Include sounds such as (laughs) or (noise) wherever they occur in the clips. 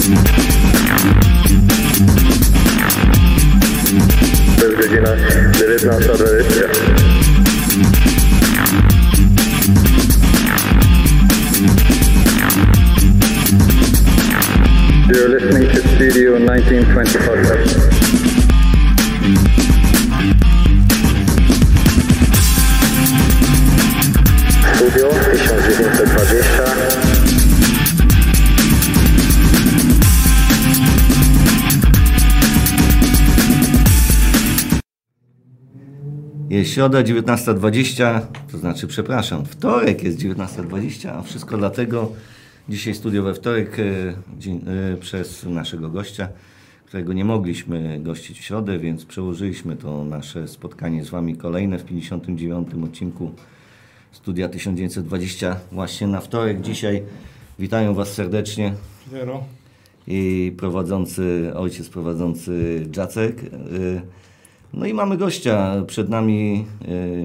To jest godzina 19.20. You're listening to Studio 1920 Jest środa 19.20, to znaczy, przepraszam, wtorek jest 19.20, a wszystko dlatego dzisiaj studio we wtorek e, dzień, e, przez naszego gościa, którego nie mogliśmy gościć w środę, więc przełożyliśmy to nasze spotkanie z Wami kolejne w 59. odcinku Studia 1920 właśnie na wtorek. Dzisiaj witają Was serdecznie Zero. i prowadzący, ojciec prowadzący Jacek. Y, No i mamy gościa przed nami,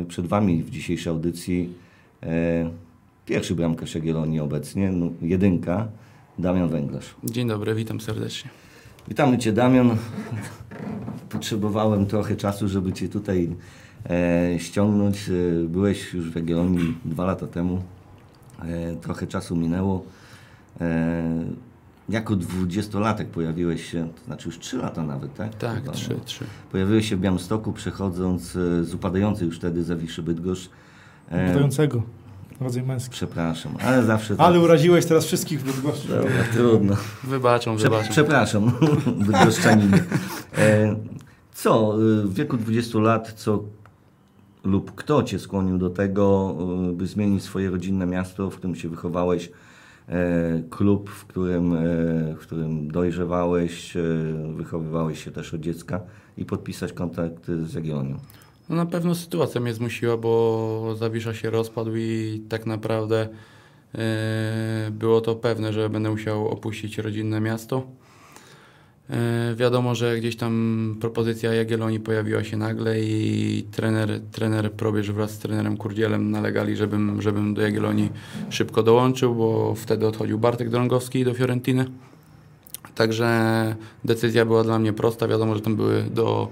y, przed Wami w dzisiejszej audycji. y, Pierwszy bramkarz Jagiellonii obecnie, no, jedynka, Damian Węglarz. Dzień dobry, witam serdecznie. Witamy Cię Damian. Potrzebowałem trochę czasu, żeby Cię tutaj e, ściągnąć. E, Byłeś już w Jagiellonii dwa lata temu. E, trochę czasu minęło. E, jako dwudziestolatek pojawiłeś się, to znaczy już trzy lata nawet, tak? Tak, Chyba, trzy, no. trzy. Pojawiłeś się w Białymstoku, przechodząc e, z upadającej już wtedy Zawiszy Bydgoszcz. E, Badającego. Rodzaj męski. przepraszam, ale zawsze Ale tak. uraziłeś teraz wszystkich w Bydgoszczy. Dobra, trudno. Wybaczą, Prze wybaczą. przepraszam, (laughs) bydgoszczaninie. E, co, y, w wieku 20 lat, co lub kto Cię skłonił do tego, by zmienić swoje rodzinne miasto, w którym się wychowałeś, e, klub, w którym, e, w którym dojrzewałeś, e, wychowywałeś się też od dziecka i podpisać kontakt z Jagiellonią? No na pewno sytuacja mnie zmusiła, bo Zawisza się rozpadł i tak naprawdę e, było to pewne, że będę musiał opuścić rodzinne miasto. E, wiadomo, że gdzieś tam propozycja Jagiellonii pojawiła się nagle i trener, trener Probierz wraz z trenerem Kurdzielem nalegali, żebym, żebym do Jagiellonii szybko dołączył, bo wtedy odchodził Bartek Drągowski do Fiorentiny. Także decyzja była dla mnie prosta. Wiadomo, że tam były do,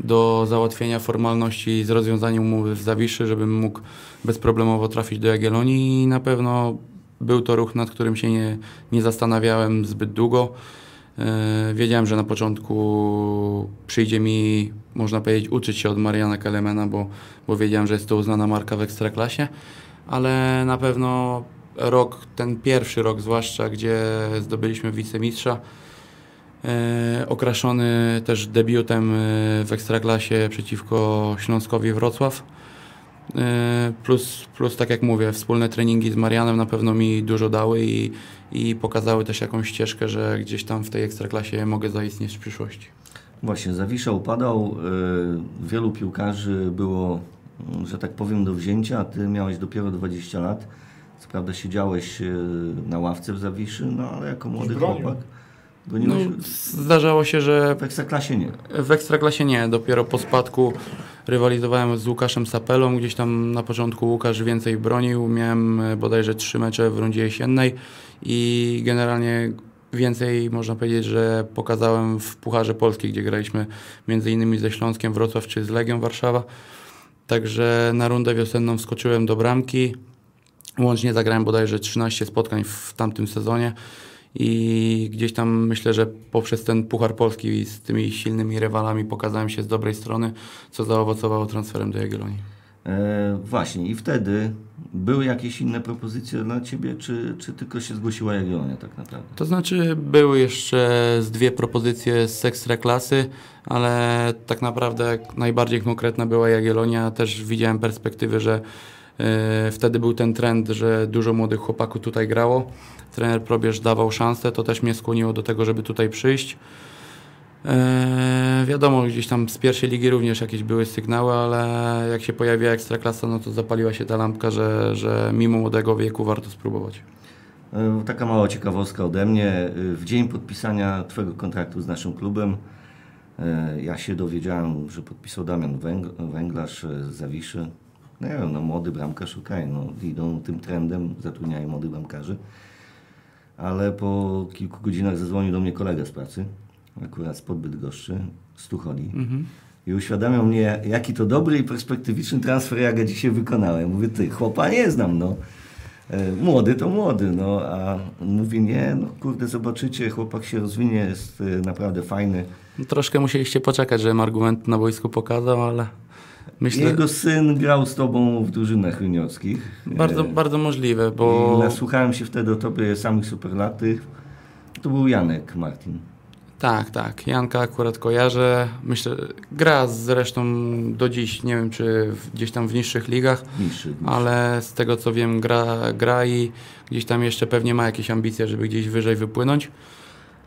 do załatwienia formalności z rozwiązaniem umowy w Zawiszy, żebym mógł bezproblemowo trafić do Jagiellonii i na pewno był to ruch, nad którym się nie, nie zastanawiałem zbyt długo. E, Wiedziałem, że na początku przyjdzie mi, można powiedzieć, uczyć się od Mariana Kelemena, bo, bo wiedziałem, że jest to uznana marka w Ekstraklasie, ale na pewno rok, ten pierwszy rok zwłaszcza, gdzie zdobyliśmy wicemistrza, e, okraszony też debiutem e, w Ekstraklasie przeciwko Śląskowi Wrocław. Plus, plus, tak jak mówię, wspólne treningi z Marianem na pewno mi dużo dały i, i pokazały też jakąś ścieżkę, że gdzieś tam w tej ekstraklasie mogę zaistnieć w przyszłości. Właśnie, Zawisza upadał, y, wielu piłkarzy było, mm, że tak powiem, do wzięcia, a Ty miałeś dopiero 20 lat. Co prawda siedziałeś y, na ławce w Zawiszy, no ale jako młody chłopak No, zdarzało się, że w Ekstraklasie nie. w Ekstraklasie nie, dopiero po spadku rywalizowałem z Łukaszem Sapelą, gdzieś tam na początku Łukasz więcej bronił, miałem e, bodajże trzy mecze w rundzie jesiennej i generalnie więcej można powiedzieć, że pokazałem w Pucharze Polski, gdzie graliśmy między innymi ze Śląskiem Wrocław czy z Legią Warszawa. Także na rundę wiosenną wskoczyłem do bramki. Łącznie zagrałem bodajże 13 spotkań w tamtym sezonie i gdzieś tam myślę, że poprzez ten Puchar Polski z tymi silnymi rywalami pokazałem się z dobrej strony, co zaowocowało transferem do Jagiellonii. E, właśnie, i wtedy były jakieś inne propozycje dla Ciebie, czy, czy tylko się zgłosiła Jagiellonia tak naprawdę? To znaczy były jeszcze z dwie propozycje z ekstraklasy, ale tak naprawdę najbardziej konkretna była Jagiellonia. Też widziałem perspektywy, że e, wtedy był ten trend, że dużo młodych chłopaków tutaj grało. Trener Probierz dawał szansę, to też mnie skłoniło do tego, żeby tutaj przyjść. E, wiadomo, gdzieś tam z pierwszej ligi również jakieś były sygnały, ale jak się pojawiła ekstraklasa, no to zapaliła się ta lampka, że, że mimo młodego wieku warto spróbować. E, Taka mała ciekawostka ode mnie. E, W dzień podpisania Twojego kontraktu z naszym klubem e, ja się dowiedziałem, że podpisał Damian Węg- Węglarz z Zawiszy. No nie wiem, no młody bramkarz, okej, no idą tym trendem, zatrudniają młodych bramkarzy. ale po kilku godzinach zadzwonił do mnie kolega z pracy, akurat spod Bydgoszczy, z Tucholi. I uświadamiał mnie, jaki to dobry i perspektywiczny transfer ja go dzisiaj wykonałem. Mówię, ty, chłopa nie znam, no. E, Młody to młody, no, a mówi, nie, no kurde, zobaczycie, chłopak się rozwinie, jest e, naprawdę fajny. Troszkę musieliście poczekać, żebym argument na boisku pokazał, ale myślę, Jego syn grał z tobą w drużynach juniorskich. bardzo, E, bardzo możliwe, I bo nasłuchałem się wtedy o tobie samych superlatych. To był Janek Martin. Tak, tak, Janka akurat kojarzę, myślę, gra zresztą do dziś, nie wiem czy gdzieś tam w niższych ligach, Niższy. ale z tego co wiem gra, gra i gdzieś tam jeszcze pewnie ma jakieś ambicje, żeby gdzieś wyżej wypłynąć.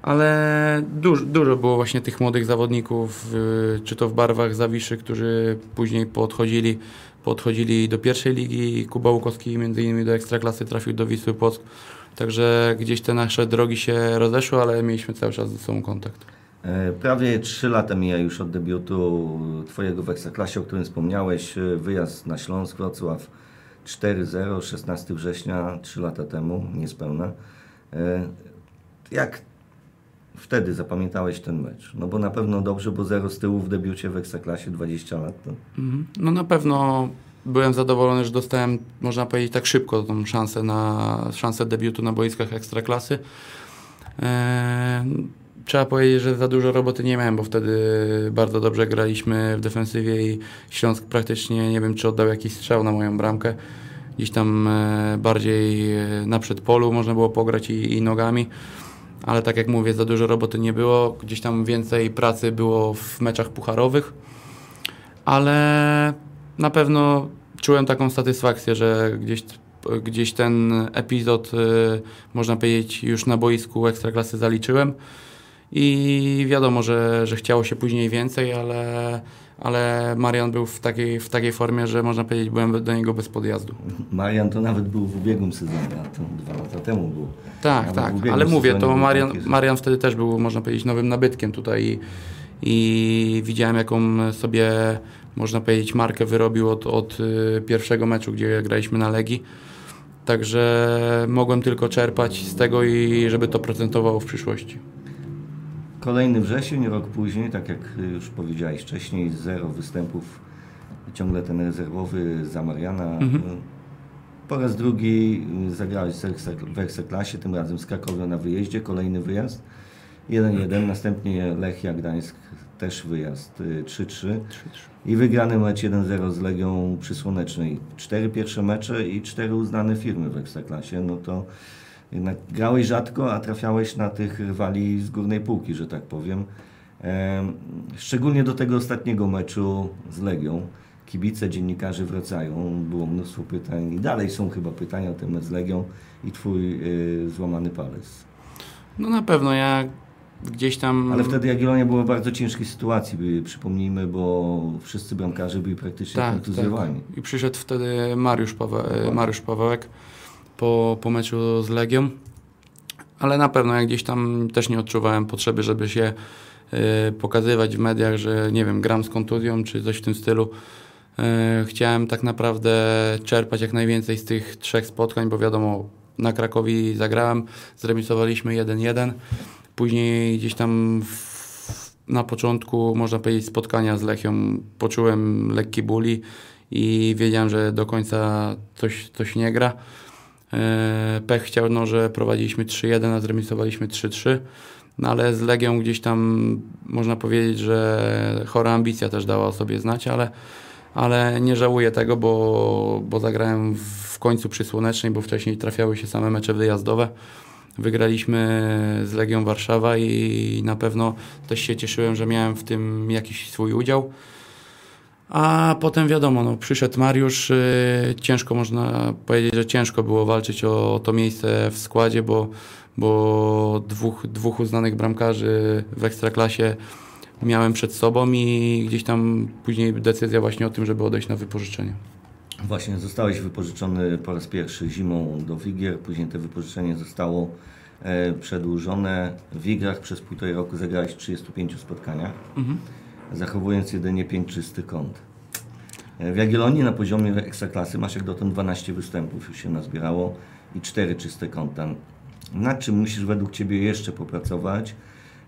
Ale dużo, dużo było właśnie tych młodych zawodników, y, czy to w barwach Zawiszy, którzy później podchodzili, podchodzili do pierwszej ligi. Kuba Łukowski między innymi do Ekstraklasy trafił do Wisły Płock. Także gdzieś te nasze drogi się rozeszły, ale mieliśmy cały czas ze sobą kontakt. E, Prawie 3 lata mija już od debiutu Twojego w Ekstraklasie, o którym wspomniałeś. E, Wyjazd na Śląsk, Wrocław 4-0, 16 września, 3 lata temu, niespełna. E, Jak wtedy zapamiętałeś ten mecz? No bo na pewno dobrze, bo 0 z tyłu w debiucie w Ekstraklasie 20 lat. To... Mhm. No na pewno byłem zadowolony, że dostałem, można powiedzieć, tak szybko tą szansę na szansę debiutu na boiskach Ekstraklasy. Eee, trzeba powiedzieć, że za dużo roboty nie miałem, bo wtedy bardzo dobrze graliśmy w defensywie i Śląsk praktycznie, nie wiem czy oddał jakiś strzał na moją bramkę. Gdzieś tam e, bardziej e, na przedpolu można było pograć i, i nogami. Ale tak jak mówię, za dużo roboty nie było. Gdzieś tam więcej pracy było w meczach pucharowych ale na pewno czułem taką satysfakcję, że gdzieś, gdzieś ten epizod, y, można powiedzieć, już na boisku Ekstraklasy zaliczyłem i wiadomo, że, że chciało się później więcej, ale, ale Marian był w takiej, w takiej formie, że można powiedzieć, byłem do niego bez podjazdu. Marian to nawet był w ubiegłym sezonie, a to dwa lata temu był. Tak, Nawet tak, ale mówię, to Marian, taki, że- Marian wtedy też był, można powiedzieć, nowym nabytkiem tutaj i, i widziałem, jaką sobie, można powiedzieć, markę wyrobił od, od y, pierwszego meczu, gdzie graliśmy na Legii. Także mogłem tylko czerpać z tego i żeby to procentowało w przyszłości. Kolejny wrzesień, rok później, tak jak już powiedziałeś wcześniej, zero występów, ciągle ten rezerwowy za Mariana. Po raz drugi zagrałeś w Ekstrak- w Ekstraklasie, tym razem z Krakowią na wyjeździe, kolejny wyjazd. 1-1, następnie Lechia Gdańsk, też wyjazd y, 3-3 i wygrany mecz 1-0 z Legią przy Słonecznej. Cztery pierwsze mecze i cztery uznane firmy w Ekstraklasie, no to jednak grałeś rzadko, a trafiałeś na tych rywali z górnej półki, że tak powiem. Em, Szczególnie do tego ostatniego meczu z Legią. Kibice, dziennikarze wracają, było mnóstwo pytań i dalej są chyba pytania o ten mecz z Legią i twój y, złamany palec. No na pewno ja gdzieś tam... Ale wtedy Jagiellonia była w bardzo ciężkiej sytuacji, by, przypomnijmy, bo wszyscy bramkarze byli praktycznie tak, kontuzjowani. tak. I przyszedł wtedy Mariusz, Pawe, Mariusz Pawełek po, po meczu z Legią. Ale na pewno ja gdzieś tam też nie odczuwałem potrzeby, żeby się y, pokazywać w mediach, że nie wiem, gram z kontuzją czy coś w tym stylu. Y, chciałem tak naprawdę czerpać jak najwięcej z tych trzech spotkań, bo wiadomo, na Krakowi zagrałem, zremisowaliśmy 1-1. Później gdzieś tam w, na początku, można powiedzieć, spotkania z Lechią poczułem lekki bóli i wiedziałem, że do końca coś, coś nie gra. E, Pech chciał, no, że prowadziliśmy 3-1, a zremisowaliśmy 3-3. No ale z Legią gdzieś tam można powiedzieć, że chora ambicja też dała o sobie znać, ale, ale nie żałuję tego, bo, bo zagrałem w końcu przy Słonecznej, bo wcześniej trafiały się same mecze wyjazdowe. Wygraliśmy z Legią Warszawa i na pewno też się cieszyłem, że miałem w tym jakiś swój udział. A potem wiadomo, no, przyszedł Mariusz. y, ciężko można powiedzieć, że ciężko było walczyć o, to miejsce w składzie, bo, bo dwóch, dwóch uznanych bramkarzy w ekstraklasie miałem przed sobą i gdzieś tam później decyzja właśnie o tym, żeby odejść na wypożyczenie. Właśnie zostałeś wypożyczony po raz pierwszy zimą do Wigier, później to wypożyczenie zostało e, przedłużone. W Wigrach przez półtorej roku zagrałeś w 35 spotkaniach, zachowując jedynie 5 czystych kąt. E, W Jagiellonii na poziomie ekstraklasy masz jak dotąd 12 występów już się nazbierało i 4 czyste kąta. nad czym musisz według Ciebie jeszcze popracować,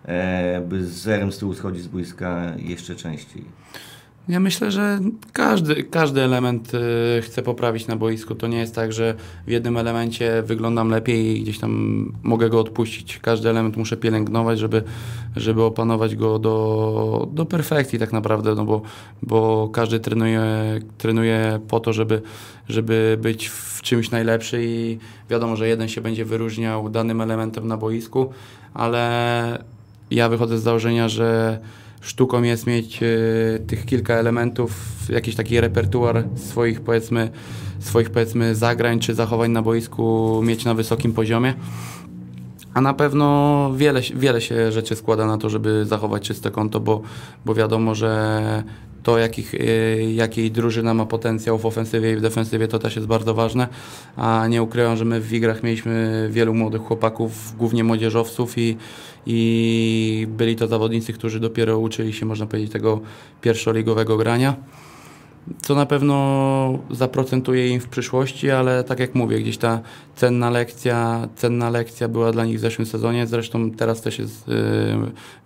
e, by z zerem z tyłu schodzić z boiska jeszcze częściej? Ja myślę, że każdy, każdy element y, chce poprawić na boisku. To nie jest tak, że w jednym elemencie wyglądam lepiej i gdzieś tam mogę go odpuścić. Każdy element muszę pielęgnować, żeby, żeby opanować go do, do perfekcji tak naprawdę, no bo, bo każdy trenuje, trenuje po to, żeby, żeby być w czymś najlepszy i wiadomo, że jeden się będzie wyróżniał danym elementem na boisku, ale ja wychodzę z założenia, że sztuką jest mieć y, tych kilka elementów, jakiś taki repertuar swoich powiedzmy, swoich powiedzmy zagrań czy zachowań na boisku mieć na wysokim poziomie. A na pewno wiele, wiele się rzeczy składa na to, żeby zachować czyste konto, bo, bo wiadomo, że to, jakich, y, jakiej drużyna ma potencjał w ofensywie i w defensywie, to też jest bardzo ważne. A nie ukrywam, że my w Wigrach mieliśmy wielu młodych chłopaków, głównie młodzieżowców i, i byli to zawodnicy, którzy dopiero uczyli się, można powiedzieć, tego pierwszoligowego grania. Co na pewno zaprocentuje im w przyszłości, ale tak jak mówię, gdzieś ta cenna lekcja, cenna lekcja była dla nich w zeszłym sezonie. Zresztą teraz też jest y,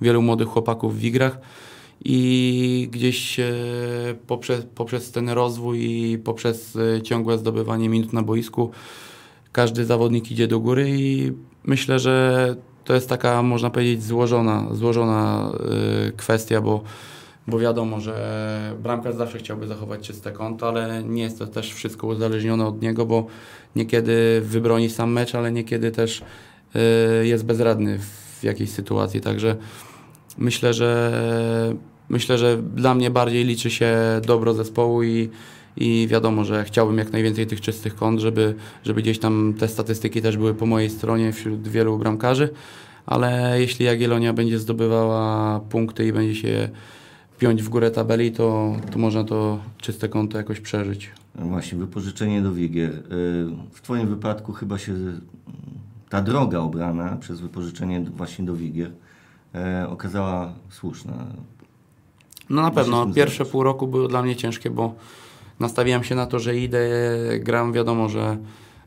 wielu młodych chłopaków w Wigrach i gdzieś e, poprzez, poprzez ten rozwój i poprzez e, ciągłe zdobywanie minut na boisku każdy zawodnik idzie do góry i myślę, że to jest taka, można powiedzieć, złożona, złożona e, kwestia, bo, bo wiadomo, że bramkarz zawsze chciałby zachować czyste konto, ale nie jest to też wszystko uzależnione od niego, bo niekiedy wybroni sam mecz, ale niekiedy też jest bezradny w jakiejś sytuacji, także myślę, że myślę, że dla mnie bardziej liczy się dobro zespołu i, i wiadomo, że chciałbym jak najwięcej tych czystych kąt, żeby, żeby gdzieś tam te statystyki też były po mojej stronie wśród wielu bramkarzy, ale jeśli Jagiellonia będzie zdobywała punkty i będzie się piąć w górę tabeli, to, to można to czyste konto jakoś przeżyć. Właśnie, wypożyczenie do Wigier. Y, w Twoim wypadku chyba się ta droga obrana przez wypożyczenie właśnie do Wigier e, okazała słuszna. No na pewno. Pierwsze pół roku były dla mnie ciężkie, bo nastawiłem się na to, że idę, gram, wiadomo, że,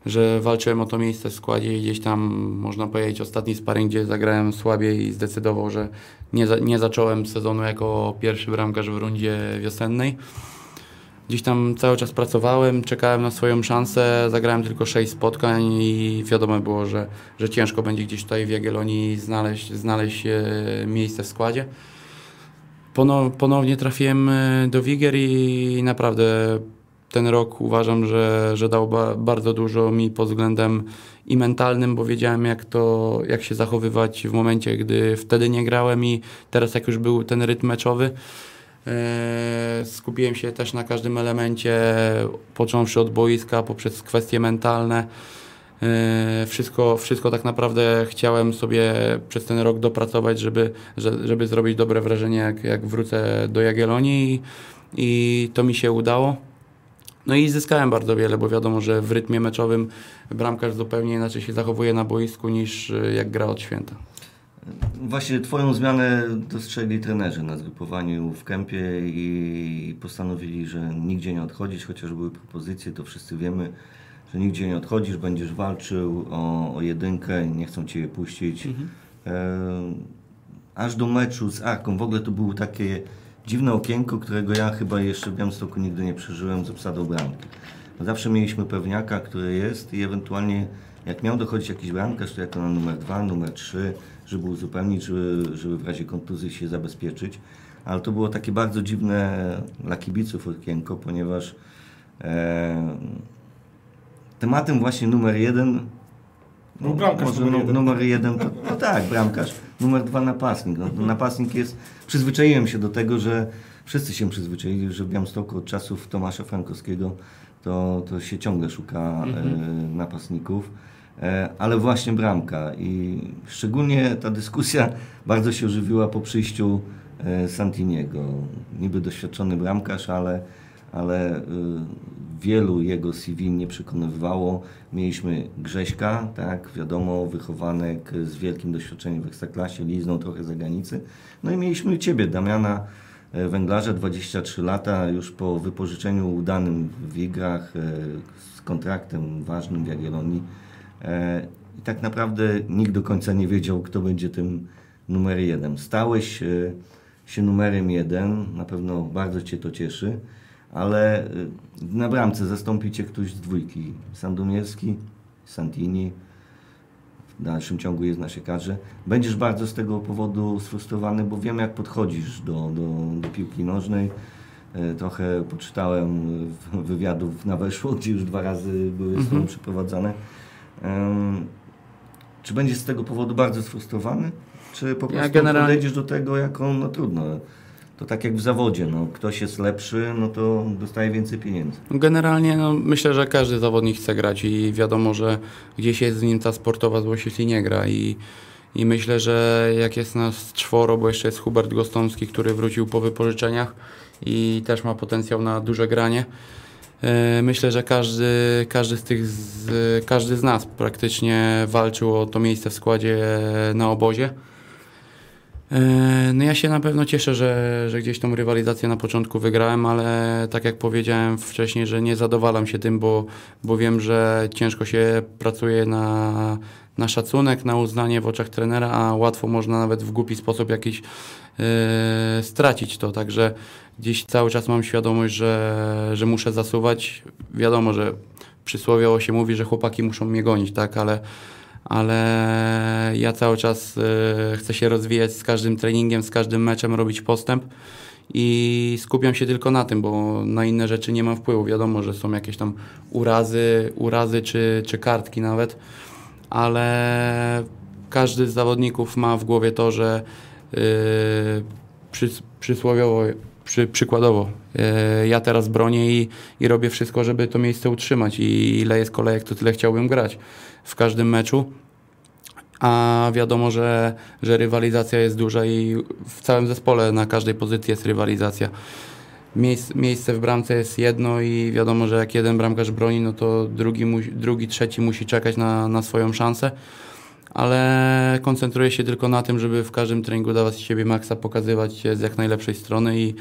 że walczyłem o to miejsce w składzie i gdzieś tam, można powiedzieć, ostatni sparring, gdzie zagrałem słabiej i zdecydował, że nie, za, nie zacząłem sezonu jako pierwszy bramkarz w rundzie wiosennej. Gdzieś tam cały czas pracowałem, czekałem na swoją szansę, zagrałem tylko 6 spotkań i wiadomo było, że, że ciężko będzie gdzieś tutaj w Jagiellonii znaleźć, znaleźć e, miejsce w składzie ponownie trafiłem e, do Wigier i naprawdę ten rok uważam, że, że dał ba bardzo dużo mi pod względem i mentalnym, bo wiedziałem jak to, jak się zachowywać w momencie, gdy wtedy nie grałem i teraz jak już był ten rytm meczowy, e, skupiłem się też na każdym elemencie, począwszy od boiska, poprzez kwestie mentalne, wszystko, wszystko tak naprawdę chciałem sobie przez ten rok dopracować, żeby, żeby zrobić dobre wrażenie, jak, jak wrócę do Jagiellonii i, i to mi się udało. No i zyskałem bardzo wiele, bo wiadomo, że w rytmie meczowym bramkarz zupełnie inaczej się zachowuje na boisku niż e, jak gra od święta. Właśnie Twoją zmianę dostrzegli trenerzy na zgrupowaniu w kempie i postanowili, że nigdzie nie odchodzić, chociaż były propozycje, to wszyscy wiemy, że nigdzie nie odchodzisz, będziesz walczył o, o jedynkę, nie chcą Cię puścić. Mhm. E, aż do meczu z Arką. W ogóle to było takie dziwne okienko, którego ja chyba jeszcze w Białymstoku nigdy nie przeżyłem z obsadą bramki. Zawsze mieliśmy pewniaka, który jest i ewentualnie jak miał dochodzić jakiś bramkarz, to jako na numer dwa, numer trzy, żeby uzupełnić, żeby, żeby w razie kontuzji się zabezpieczyć. Ale to było takie bardzo dziwne dla kibiców okienko, ponieważ e, tematem właśnie numer jeden. No, bramkarz może numer jeden. numer jeden to, no tak, bramkarz. Numer dwa napastnik. No, napastnik jest. Przyzwyczaiłem się do tego, że wszyscy się przyzwyczaili, że w Białymstoku od czasów Tomasza Frankowskiego to, to się ciągle szuka mhm. e, napastników. E, ale właśnie bramka i szczególnie ta dyskusja bardzo się ożywiła po przyjściu e, Santiniego. Niby doświadczony bramkarz, ale ale y, wielu jego CV nie przekonywało. Mieliśmy Grześka, tak, wiadomo, wychowanek z wielkim doświadczeniem w Ekstraklasie, liznął trochę za granicy. No i mieliśmy Ciebie, Damiana e, Węglarza, 23 lata, już po wypożyczeniu udanym w Wigrach, e, z kontraktem ważnym w Jagiellonii. E, i tak naprawdę nikt do końca nie wiedział, kto będzie tym numer jeden. Stałeś się numerem jeden, na pewno bardzo Cię to cieszy, ale e, na bramce zastąpi Cię ktoś z dwójki. Sandomierski, Santini, w dalszym ciągu jest na siekarze. Będziesz bardzo z tego powodu sfrustrowany, bo wiem jak podchodzisz do, do, do piłki nożnej. E, Trochę poczytałem wywiadów na weszło, gdzie już dwa razy były z tobą przeprowadzane. Em, Czy będziesz z tego powodu bardzo sfrustrowany? Czy po Ja prostu generalnie- podejdziesz do tego jako, no trudno, to tak jak w zawodzie, no, ktoś jest lepszy, no to dostaje więcej pieniędzy. Generalnie no, myślę, że każdy zawodnik chce grać i wiadomo, że gdzieś jest z nim ta sportowa złość, jeśli nie gra. I, I myślę, że jak jest nas czworo, bo jeszcze jest Hubert Gostomski, który wrócił po wypożyczeniach i też ma potencjał na duże granie. E, Myślę, że każdy, każdy, z tych z, każdy z nas praktycznie walczył o to miejsce w składzie na obozie. E, No ja się na pewno cieszę, że, że gdzieś tą rywalizację na początku wygrałem, ale tak jak powiedziałem wcześniej, że nie zadowalam się tym, bo, bo wiem, że ciężko się pracuje na, na szacunek, na uznanie w oczach trenera, a łatwo można nawet w głupi sposób jakiś e, stracić to. Także gdzieś cały czas mam świadomość, że, że muszę zasuwać. Wiadomo, że przysłowiowo się mówi, że chłopaki muszą mnie gonić, tak, ale ale ja cały czas e, chcę się rozwijać z każdym treningiem, z każdym meczem, robić postęp i skupiam się tylko na tym, bo na inne rzeczy nie mam wpływu. Wiadomo, że są jakieś tam urazy, urazy czy, czy kartki nawet, ale każdy z zawodników ma w głowie to, że yy, przys, przysłowiowo, przy, przykładowo, ja teraz bronię i, i robię wszystko, żeby to miejsce utrzymać i ile jest kolejek, to tyle chciałbym grać w każdym meczu. A wiadomo, że, że rywalizacja jest duża i w całym zespole na każdej pozycji jest rywalizacja. Miejsce, miejsce w bramce jest jedno i wiadomo, że jak jeden bramkarz broni, no to drugi, drugi trzeci musi czekać na, na swoją szansę. Ale koncentruję się tylko na tym, żeby w każdym treningu dawać z siebie maksa, pokazywać się z jak najlepszej strony i,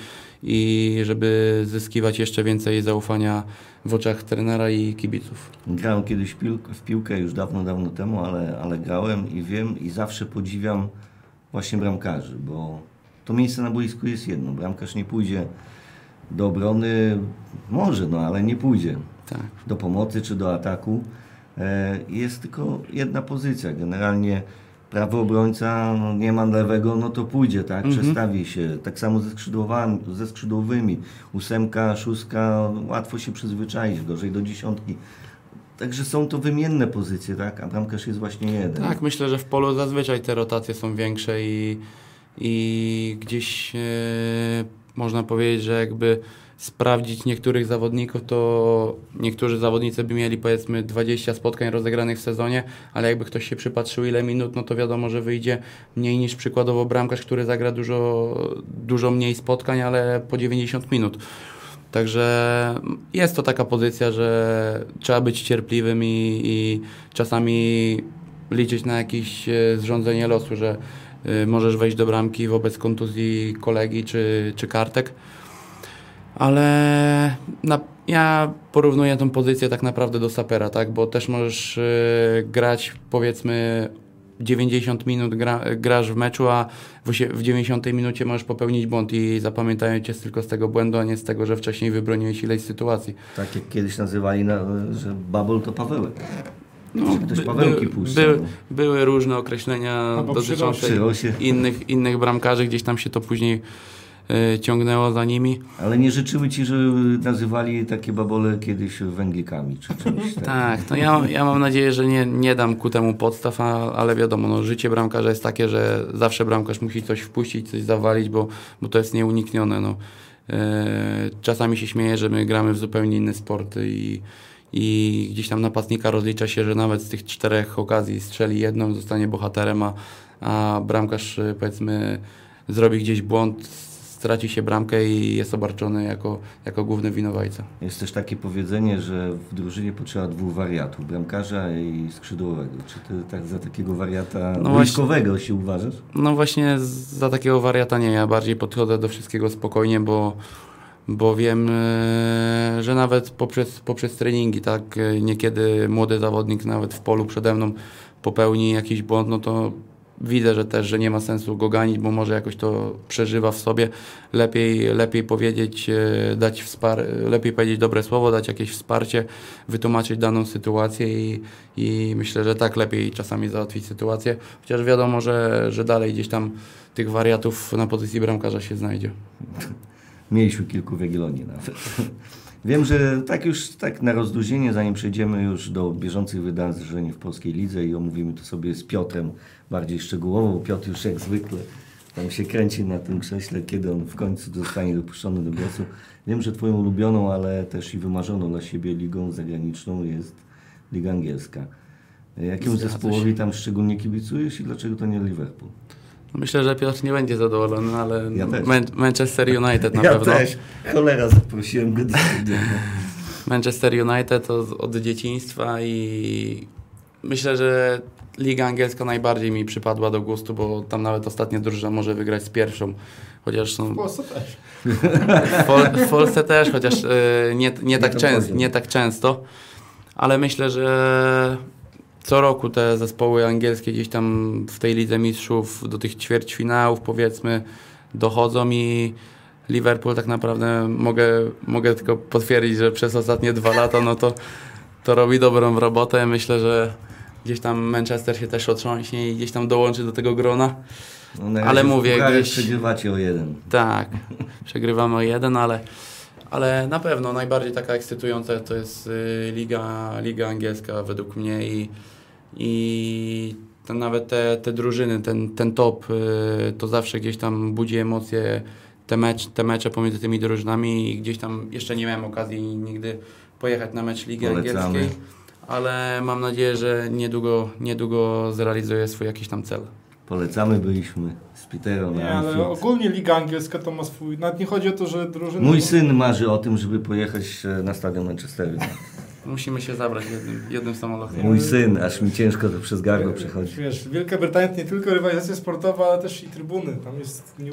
i żeby zyskiwać jeszcze więcej zaufania w oczach trenera i kibiców. Grałem kiedyś w piłkę, już dawno, dawno temu, ale, ale grałem i wiem i zawsze podziwiam właśnie bramkarzy, bo to miejsce na boisku jest jedno. Bramkarz nie pójdzie do obrony, może, no ale nie pójdzie Tak. do pomocy czy do ataku. E, Jest tylko jedna pozycja. Generalnie prawy obrońca no, nie ma lewego, no to pójdzie, tak? Przestawi się. Tak samo ze, ze skrzydłowymi. Ósemka, szóstka, łatwo się przyzwyczaić, gorzej do dziesiątki. Także są to wymienne pozycje, tak? A bramkarz jest właśnie jeden. Tak, myślę, że w polu zazwyczaj te rotacje są większe i, i gdzieś e, można powiedzieć, że jakby sprawdzić niektórych zawodników, to niektórzy zawodnicy by mieli powiedzmy 20 spotkań rozegranych w sezonie, ale jakby ktoś się przypatrzył ile minut, no to wiadomo, że wyjdzie mniej niż przykładowo bramkarz, który zagra dużo, dużo mniej spotkań, ale po 90 minut. Także jest to taka pozycja, że trzeba być cierpliwym i, i czasami liczyć na jakieś e, zrządzenie losu, że y, możesz wejść do bramki wobec kontuzji kolegi czy, czy kartek. Ale na, ja porównuję tą pozycję tak naprawdę do sapera, tak? bo też możesz y, grać powiedzmy 90 minut gra, grasz w meczu, a w, osie- w 90 minucie możesz popełnić błąd i zapamiętają cię tylko z tego błędu, a nie z tego, że wcześniej wybroniłeś ileś sytuacji. Tak jak kiedyś nazywali, na, że babol to Pawełek. No, ktoś by- Pawełki by- puszczał. by- były różne określenia Albo dotyczące innych, innych bramkarzy, gdzieś tam się to później ciągnęło za nimi. Ale nie życzyły ci, że nazywali takie babole kiedyś węglikami czy czymś takim. Tak, no ja, ja mam nadzieję, że nie, nie dam ku temu podstaw, a, ale wiadomo, no, życie bramkarza jest takie, że zawsze bramkarz musi coś wpuścić, coś zawalić, bo, bo to jest nieuniknione. No. E, czasami się śmieję, że my gramy w zupełnie inne sporty i, i gdzieś tam napastnika rozlicza się, że nawet z tych czterech okazji strzeli jedną, zostanie bohaterem, a, a bramkarz e, powiedzmy zrobi gdzieś błąd, straci się bramkę i jest obarczony jako, jako główny winowajca. Jest też takie powiedzenie, że w drużynie potrzeba dwóch wariatów, bramkarza i skrzydłowego. Czy ty tak za takiego wariata No wojskowego się uważasz? No właśnie za takiego wariata nie, ja bardziej podchodzę do wszystkiego spokojnie, bo, bo wiem, e, że nawet poprzez, poprzez treningi, tak, e, niekiedy młody zawodnik nawet w polu przede mną popełni jakiś błąd, no to widzę, że też, że nie ma sensu go ganić, bo może jakoś to przeżywa w sobie. Lepiej, lepiej powiedzieć, e, dać wspar lepiej powiedzieć dobre słowo, dać jakieś wsparcie, wytłumaczyć daną sytuację i, i myślę, że tak lepiej czasami załatwić sytuację. Chociaż wiadomo, że, że dalej gdzieś tam tych wariatów na pozycji bramkarza się znajdzie. (laughs) Mieliśmy kilku w Jagiellonii nawet. (laughs) Wiem, że tak już tak na rozluźnienie, zanim przejdziemy już do bieżących wydarzeń w Polskiej Lidze i omówimy to sobie z Piotrem bardziej szczegółowo, bo Piotr już jak zwykle tam się kręci na tym krześle, kiedy on w końcu zostanie dopuszczony do głosu. Wiem, że Twoją ulubioną, ale też i wymarzoną dla siebie ligą zagraniczną jest Liga Angielska. Jakiemu zespołowi tam szczególnie kibicujesz i dlaczego to nie Liverpool? Myślę, że Piotr nie będzie zadowolony, ale Ja. Man- Manchester United na ja pewno. też. Cholera, zaprosiłem go do studia. (laughs) Manchester United od dzieciństwa i myślę, że Liga Angielska najbardziej mi przypadła do gustu, bo tam nawet ostatnia drużyna może wygrać z pierwszą. Chociaż są W Polsce też. w, Pol w Polsce też, chociaż e, nie, nie, tak często, poziom. nie tak często. Ale myślę, że co roku te zespoły angielskie gdzieś tam w tej Lidze Mistrzów do tych ćwierćfinałów powiedzmy dochodzą i Liverpool tak naprawdę mogę, mogę tylko potwierdzić, że przez ostatnie dwa lata no to, to robi dobrą robotę. Myślę, że gdzieś tam Manchester się też otrząśnie i gdzieś tam dołączy do tego grona. No, Ale mówię, gdzieś- przegrywacie o jeden. Tak, (laughs) przegrywamy o jeden, ale, ale na pewno najbardziej taka ekscytująca to jest y, liga, liga angielska według mnie i, i nawet te, te drużyny, ten, ten top, y, to zawsze gdzieś tam budzi emocje, te, mecz, te mecze pomiędzy tymi drużynami i gdzieś tam jeszcze nie miałem okazji nigdy pojechać na mecz Ligi Polecamy. Angielskiej, ale mam nadzieję, że niedługo, niedługo zrealizuję swój jakiś tam cel. Polecamy, byliśmy z Peterem Nie, na ale Anfield. ogólnie Liga Angielska to ma swój... Nawet nie chodzi o to, że drużyny... Mój syn marzy o tym, żeby pojechać e, na stadion Manchesteru. Musimy się zabrać jednym, jednym samolotem. Mój syn, aż mi ciężko to przez gardło przechodzi. Wiesz, Wielka Brytania to nie tylko rywalizacja sportowa, ale też i trybuny. Tam jest no,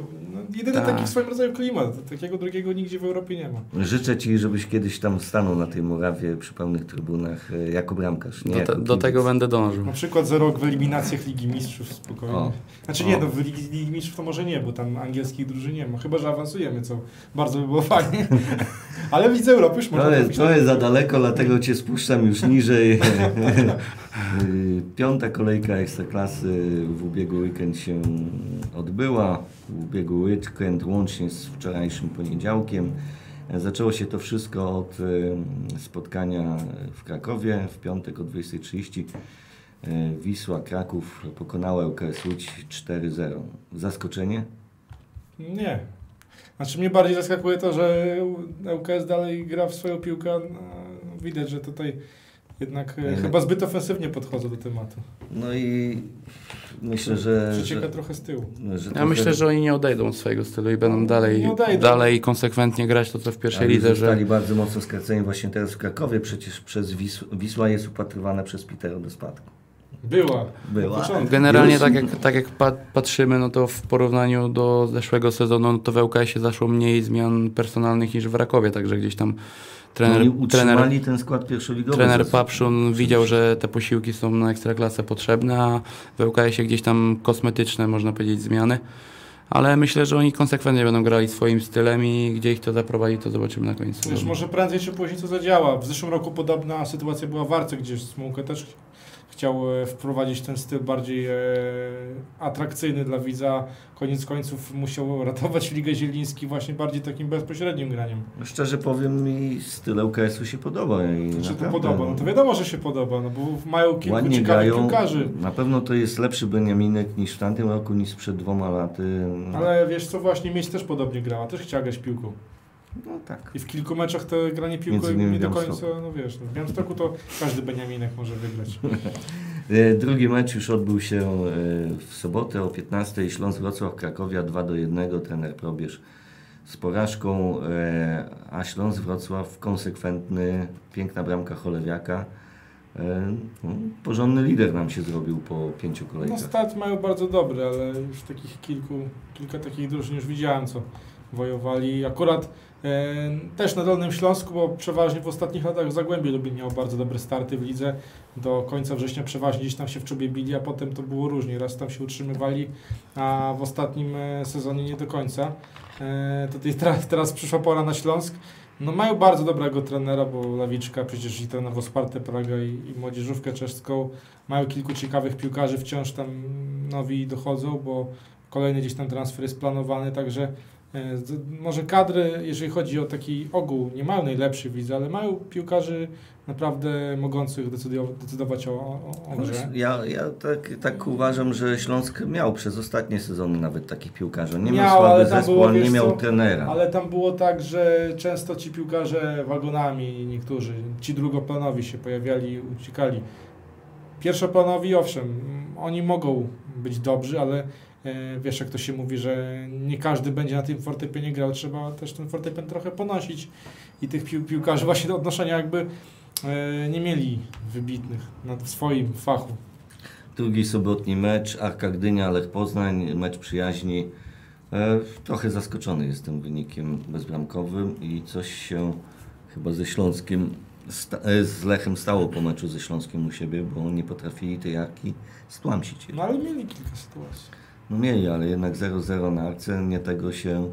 jedyny Tak. taki w swoim rodzaju klimat. Takiego drugiego nigdzie w Europie nie ma. Życzę Ci, żebyś kiedyś tam stanął na tej murawie przy pełnych trybunach e, jako bramkarz. Nie Do, jako te, do kibic. tego będę dążył. Na przykład za rok w eliminacjach Ligi Mistrzów spokojnie. O. Znaczy O. nie, no w Ligi, Ligi Mistrzów to może nie, bo tam angielskich drużyn nie ma. Chyba, że awansujemy, co bardzo by było fajnie. (laughs) Ale widzę Europy już można To jest, to jest za daleko, dlatego Cię spuszczam już niżej. (laughs) Piąta kolejka Ekstraklasy w ubiegły weekend się odbyła. W ubiegły weekend łącznie z wczorajszym poniedziałkiem. Zaczęło się to wszystko od y, spotkania w Krakowie w piątek o 20.30. Y, Wisła Kraków pokonała ŁKS Łódź 4-0. Zaskoczenie? Nie. Znaczy mnie bardziej zaskakuje to, że ŁKS dalej gra w swoją piłkę. Widać, że tutaj jednak e, Nie. chyba zbyt ofensywnie podchodzą do tematu. No i myślę, że... Przecieka że, trochę z tyłu. że Ja myślę, że oni nie odejdą od swojego stylu i będą dalej, dalej konsekwentnie grać to, co w pierwszej Ale lidze, zostali że bardzo mocno skraceni właśnie teraz w Krakowie. Przecież przez Wisł, Wisła jest upatrywana przez Petera do spadku. Była. Była. Generalnie tak jak, tak jak pa- patrzymy, no to w porównaniu do zeszłego sezonu, no to w ŁKS-ie zaszło mniej zmian personalnych niż w Rakowie, także gdzieś tam trener, Trener, Oni trener, utrzymali ten skład pierwszoligowy. trener. Papszun widział, że te posiłki są na ekstraklasę potrzebne, a w ŁKS-ie gdzieś tam kosmetyczne, można powiedzieć, zmiany. Ale myślę, że oni konsekwentnie będą grali swoim stylem i gdzie ich to zaprowadzi, to zobaczymy na końcu. Wiesz, może prędzej czy później to zadziała. W zeszłym roku podobna sytuacja była w Arce, gdzie Smułkę też chciał e, wprowadzić ten styl bardziej e, atrakcyjny dla widza. Koniec końców musiał ratować Ligę Zieliński właśnie bardziej takim bezpośrednim graniem. Szczerze powiem, mi styl УКS-u się podoba. I Czy to podoba? No to wiadomo, że się podoba, no bo mają kilku Ładnie ciekawych grają. piłkarzy. Na pewno to jest lepszy Beniaminek niż w tamtym roku, niż przed dwoma laty. No, Ale wiesz co, właśnie Mieć też podobnie grała, też chciała grać piłką. No tak. I w kilku meczach to granie piłką nie do końca, no wiesz, no w Białymstoku to każdy Beniaminek może wygrać. (laughs) E, Drugi mecz już odbył się e, w sobotę o 15. Śląsk Wrocław Krakowia 2 do 1. Trener Probierz z porażką, e, a Śląsk Wrocław konsekwentny, piękna bramka Cholewiaka. No, Porządny lider nam się zrobił po pięciu No kolejkach. start mają bardzo dobry, ale już takich kilku, kilka takich drużyn już widziałem, co wojowali. Akurat e, też na Dolnym Śląsku, bo przeważnie w ostatnich latach Zagłębie Lubin miał bardzo dobre starty w lidze. Do końca września przeważnie gdzieś tam się w czubie bili, a potem to było różnie. Raz tam się utrzymywali, a w ostatnim e, sezonie nie do końca. E, tutaj teraz, teraz przyszła pora na Śląsk. No mają bardzo dobrego trenera, bo Lawiczka przecież i trenował Spartę Praga i, i Młodzieżówkę Czeską. Mają kilku ciekawych piłkarzy, wciąż tam nowi dochodzą, bo kolejny gdzieś tam transfer jest planowany, także może kadry, jeżeli chodzi o taki ogół, nie mają najlepszych widzę, ale mają piłkarzy naprawdę mogących decydować, o, o, o grze. Ja, ja tak, tak uważam, że Śląsk miał przez ostatnie sezony nawet takich piłkarzy. Nie miał, Miał, słaby zespół, było, nie miał co, trenera. Ale tam było tak, że często ci piłkarze wagonami, niektórzy, ci drugoplanowi się pojawiali uciekali. Pierwszoplanowi, owszem, oni mogą być dobrzy, ale e, wiesz, jak to się mówi, że nie każdy będzie na tym fortepianie grał, trzeba też ten fortepian trochę ponosić i tych pił piłkarzy właśnie do odnoszenia jakby e, nie mieli wybitnych na, w swoim fachu. Drugi sobotni mecz, Arka Gdynia, Lech Poznań, mecz przyjaźni. E, trochę zaskoczony jestem wynikiem bezbramkowym i coś się chyba ze Śląskiem, e, z Lechem stało po meczu ze Śląskiem u siebie, bo nie potrafili tej Arki stłamsić. No ale mieli kilka sytuacji. No mieli, ale jednak 0-0 na Arce, nie tego się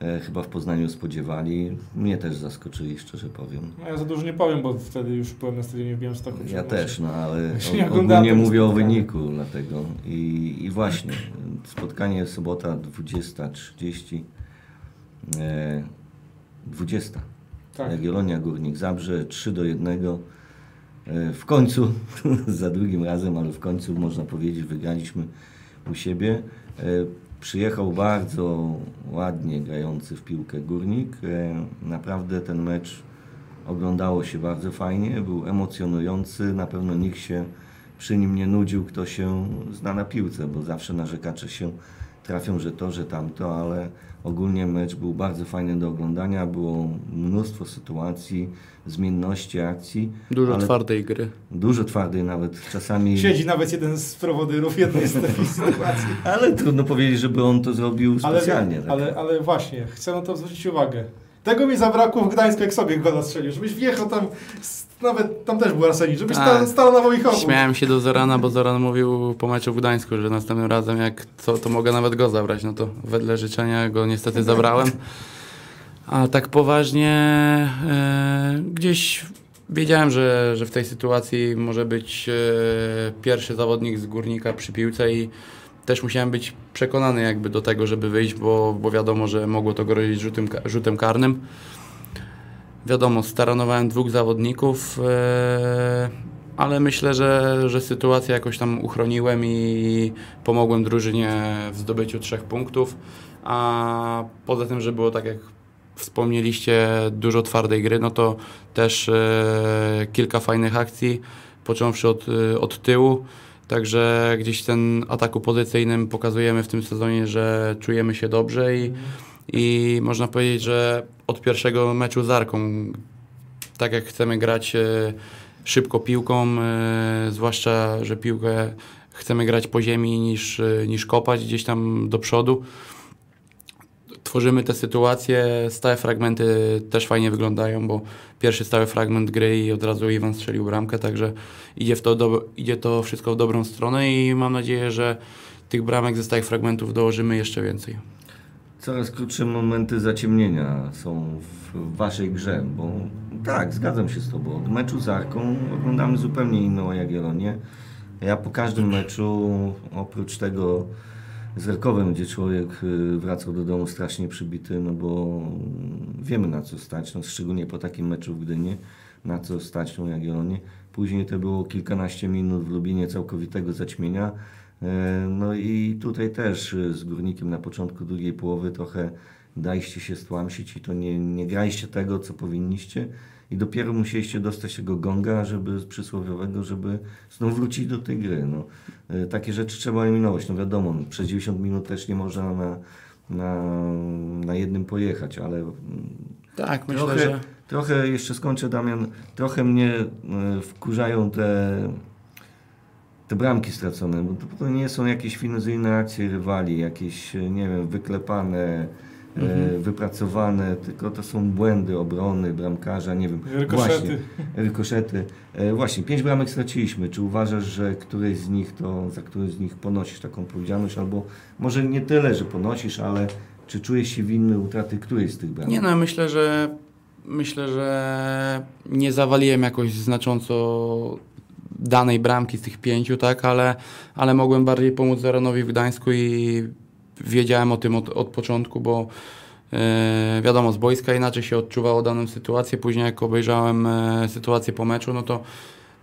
e, chyba w Poznaniu spodziewali. Mnie też zaskoczyli, szczerze powiem. No ja za dużo nie powiem, bo wtedy już byłem na stadionie w Białymstoku. Ja też, no ale (laughs) nie o, tego mówię o wyniku dlatego. I, I właśnie, spotkanie sobota 20.30, e, 20. Tak. Jagiellonia Górnik Zabrze 3 do 1. E, w końcu, (laughs) za drugim razem, ale w końcu można powiedzieć, wygraliśmy u siebie. E, przyjechał bardzo ładnie grający w piłkę Górnik. E, naprawdę ten mecz oglądało się bardzo fajnie, był emocjonujący. Na pewno nikt się przy nim nie nudził, kto się zna na piłce, bo zawsze narzekacze się trafią, że to, że tamto, ale ogólnie mecz był bardzo fajny do oglądania. Było mnóstwo sytuacji, zmienności akcji. Dużo ale twardej gry. Dużo twardej nawet czasami. Siedzi nawet jeden z prowodyrów jednej z takich (laughs) sytuacji. Ale trudno powiedzieć, żeby on to zrobił Ale, specjalnie. tak. ale, ale właśnie, chcę na to zwrócić uwagę. Tego mi zabrakło w Gdańsku, jak sobie gola strzelił. Żebyś wjechał tam, nawet tam też był Arsenik, żebyś stał, stał na moich obu. Śmiałem się do Zorana, bo Zoran mówił po meczu w Gdańsku, że następnym razem jak co, to mogę nawet go zabrać. No to wedle życzenia go niestety zabrałem. A tak poważnie e, gdzieś wiedziałem, że, że w tej sytuacji może być e, pierwszy zawodnik z górnika przy piłce i też musiałem być przekonany jakby do tego, żeby wyjść, bo, bo wiadomo, że mogło to grozić rzutem, rzutem karnym. Wiadomo, staranowałem dwóch zawodników, e, ale myślę, że, że sytuację jakoś tam uchroniłem i pomogłem drużynie w zdobyciu trzech punktów. A poza tym, że było tak jak wspomnieliście, dużo twardej gry, no to też e, kilka fajnych akcji, począwszy od, e, od tyłu. Także gdzieś ten ataku pozycyjnym pokazujemy w tym sezonie, że czujemy się dobrze i, i można powiedzieć, że od pierwszego meczu z Arką, tak jak chcemy grać e, szybko piłką, e, zwłaszcza, że piłkę chcemy grać po ziemi niż, e, niż kopać gdzieś tam do przodu. Tworzymy te sytuacje, stałe fragmenty też fajnie wyglądają, bo pierwszy stały fragment gry i od razu Iwan strzelił bramkę, także idzie, w to do, idzie to wszystko w dobrą stronę i mam nadzieję, że tych bramek ze stałych fragmentów dołożymy jeszcze więcej. Coraz krótsze momenty zaciemnienia są w waszej grze, bo tak, zgadzam się z tobą. Od meczu z Arką oglądamy zupełnie inną Jagiellonię. Ja po każdym meczu, oprócz tego z Erkowem, gdzie człowiek y, wracał do domu strasznie przybity, no bo wiemy na co stać, no szczególnie po takim meczu w Gdyni, na co stać tą Jagiellonię. Później to było kilkanaście minut w Lubinie całkowitego zaćmienia. E, No i tutaj też e, z Górnikiem na początku drugiej połowy trochę daliście się stłamsić i to nie, nie graliście tego, co powinniście i dopiero musieliście dostać tego gonga, żeby przysłowiowego, żeby znów wrócić do tej gry. No, e, takie rzeczy trzeba eliminować. No wiadomo, przez 90 minut też nie można na, na, na jednym pojechać, ale mm, Tak, myślę, trochę, że trochę jeszcze skończę Damian, trochę mnie e, wkurzają te, te bramki stracone, bo to, to nie są jakieś finezyjne akcje rywali, jakieś, nie wiem, wyklepane, e, wypracowane, tylko to są błędy obrony, bramkarza, nie wiem. Rykoszety. Właśnie, rykoszety. E, właśnie, pięć bramek straciliśmy. Czy uważasz, że któryś z nich to, za któryś z nich ponosisz taką odpowiedzialność, albo może nie tyle, że ponosisz, ale czy czujesz się winny utraty którejś z tych bramek? Nie no, myślę, że myślę, że nie zawaliłem jakoś znacząco danej bramki z tych pięciu, tak, ale, ale mogłem bardziej pomóc Zaranowi w Gdańsku i wiedziałem o tym od, od początku, bo e, wiadomo, z boiska inaczej się odczuwało daną sytuację. Później jak obejrzałem e, sytuację po meczu, no to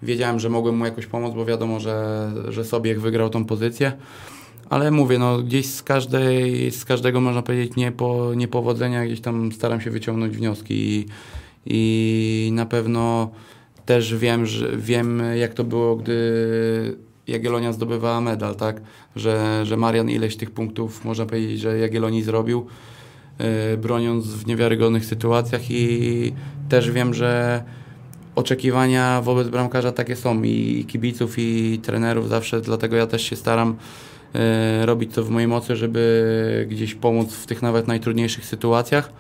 wiedziałem, że mogłem mu jakoś pomóc, bo wiadomo, że, że sobie wygrał tą pozycję. Ale mówię, no gdzieś z, każdej, z każdego można powiedzieć niepo, niepowodzenia gdzieś tam staram się wyciągnąć wnioski i, i na pewno też wiem, że wiem jak to było, gdy Jagiellonia zdobywała medal, tak? Że, że Marian ileś tych punktów można powiedzieć, że Jagiellonii zrobił, yy, broniąc w niewiarygodnych sytuacjach i też wiem, że oczekiwania wobec bramkarza takie są i, i kibiców i trenerów zawsze, dlatego ja też się staram e, robić to w mojej mocy, żeby gdzieś pomóc w tych nawet najtrudniejszych sytuacjach.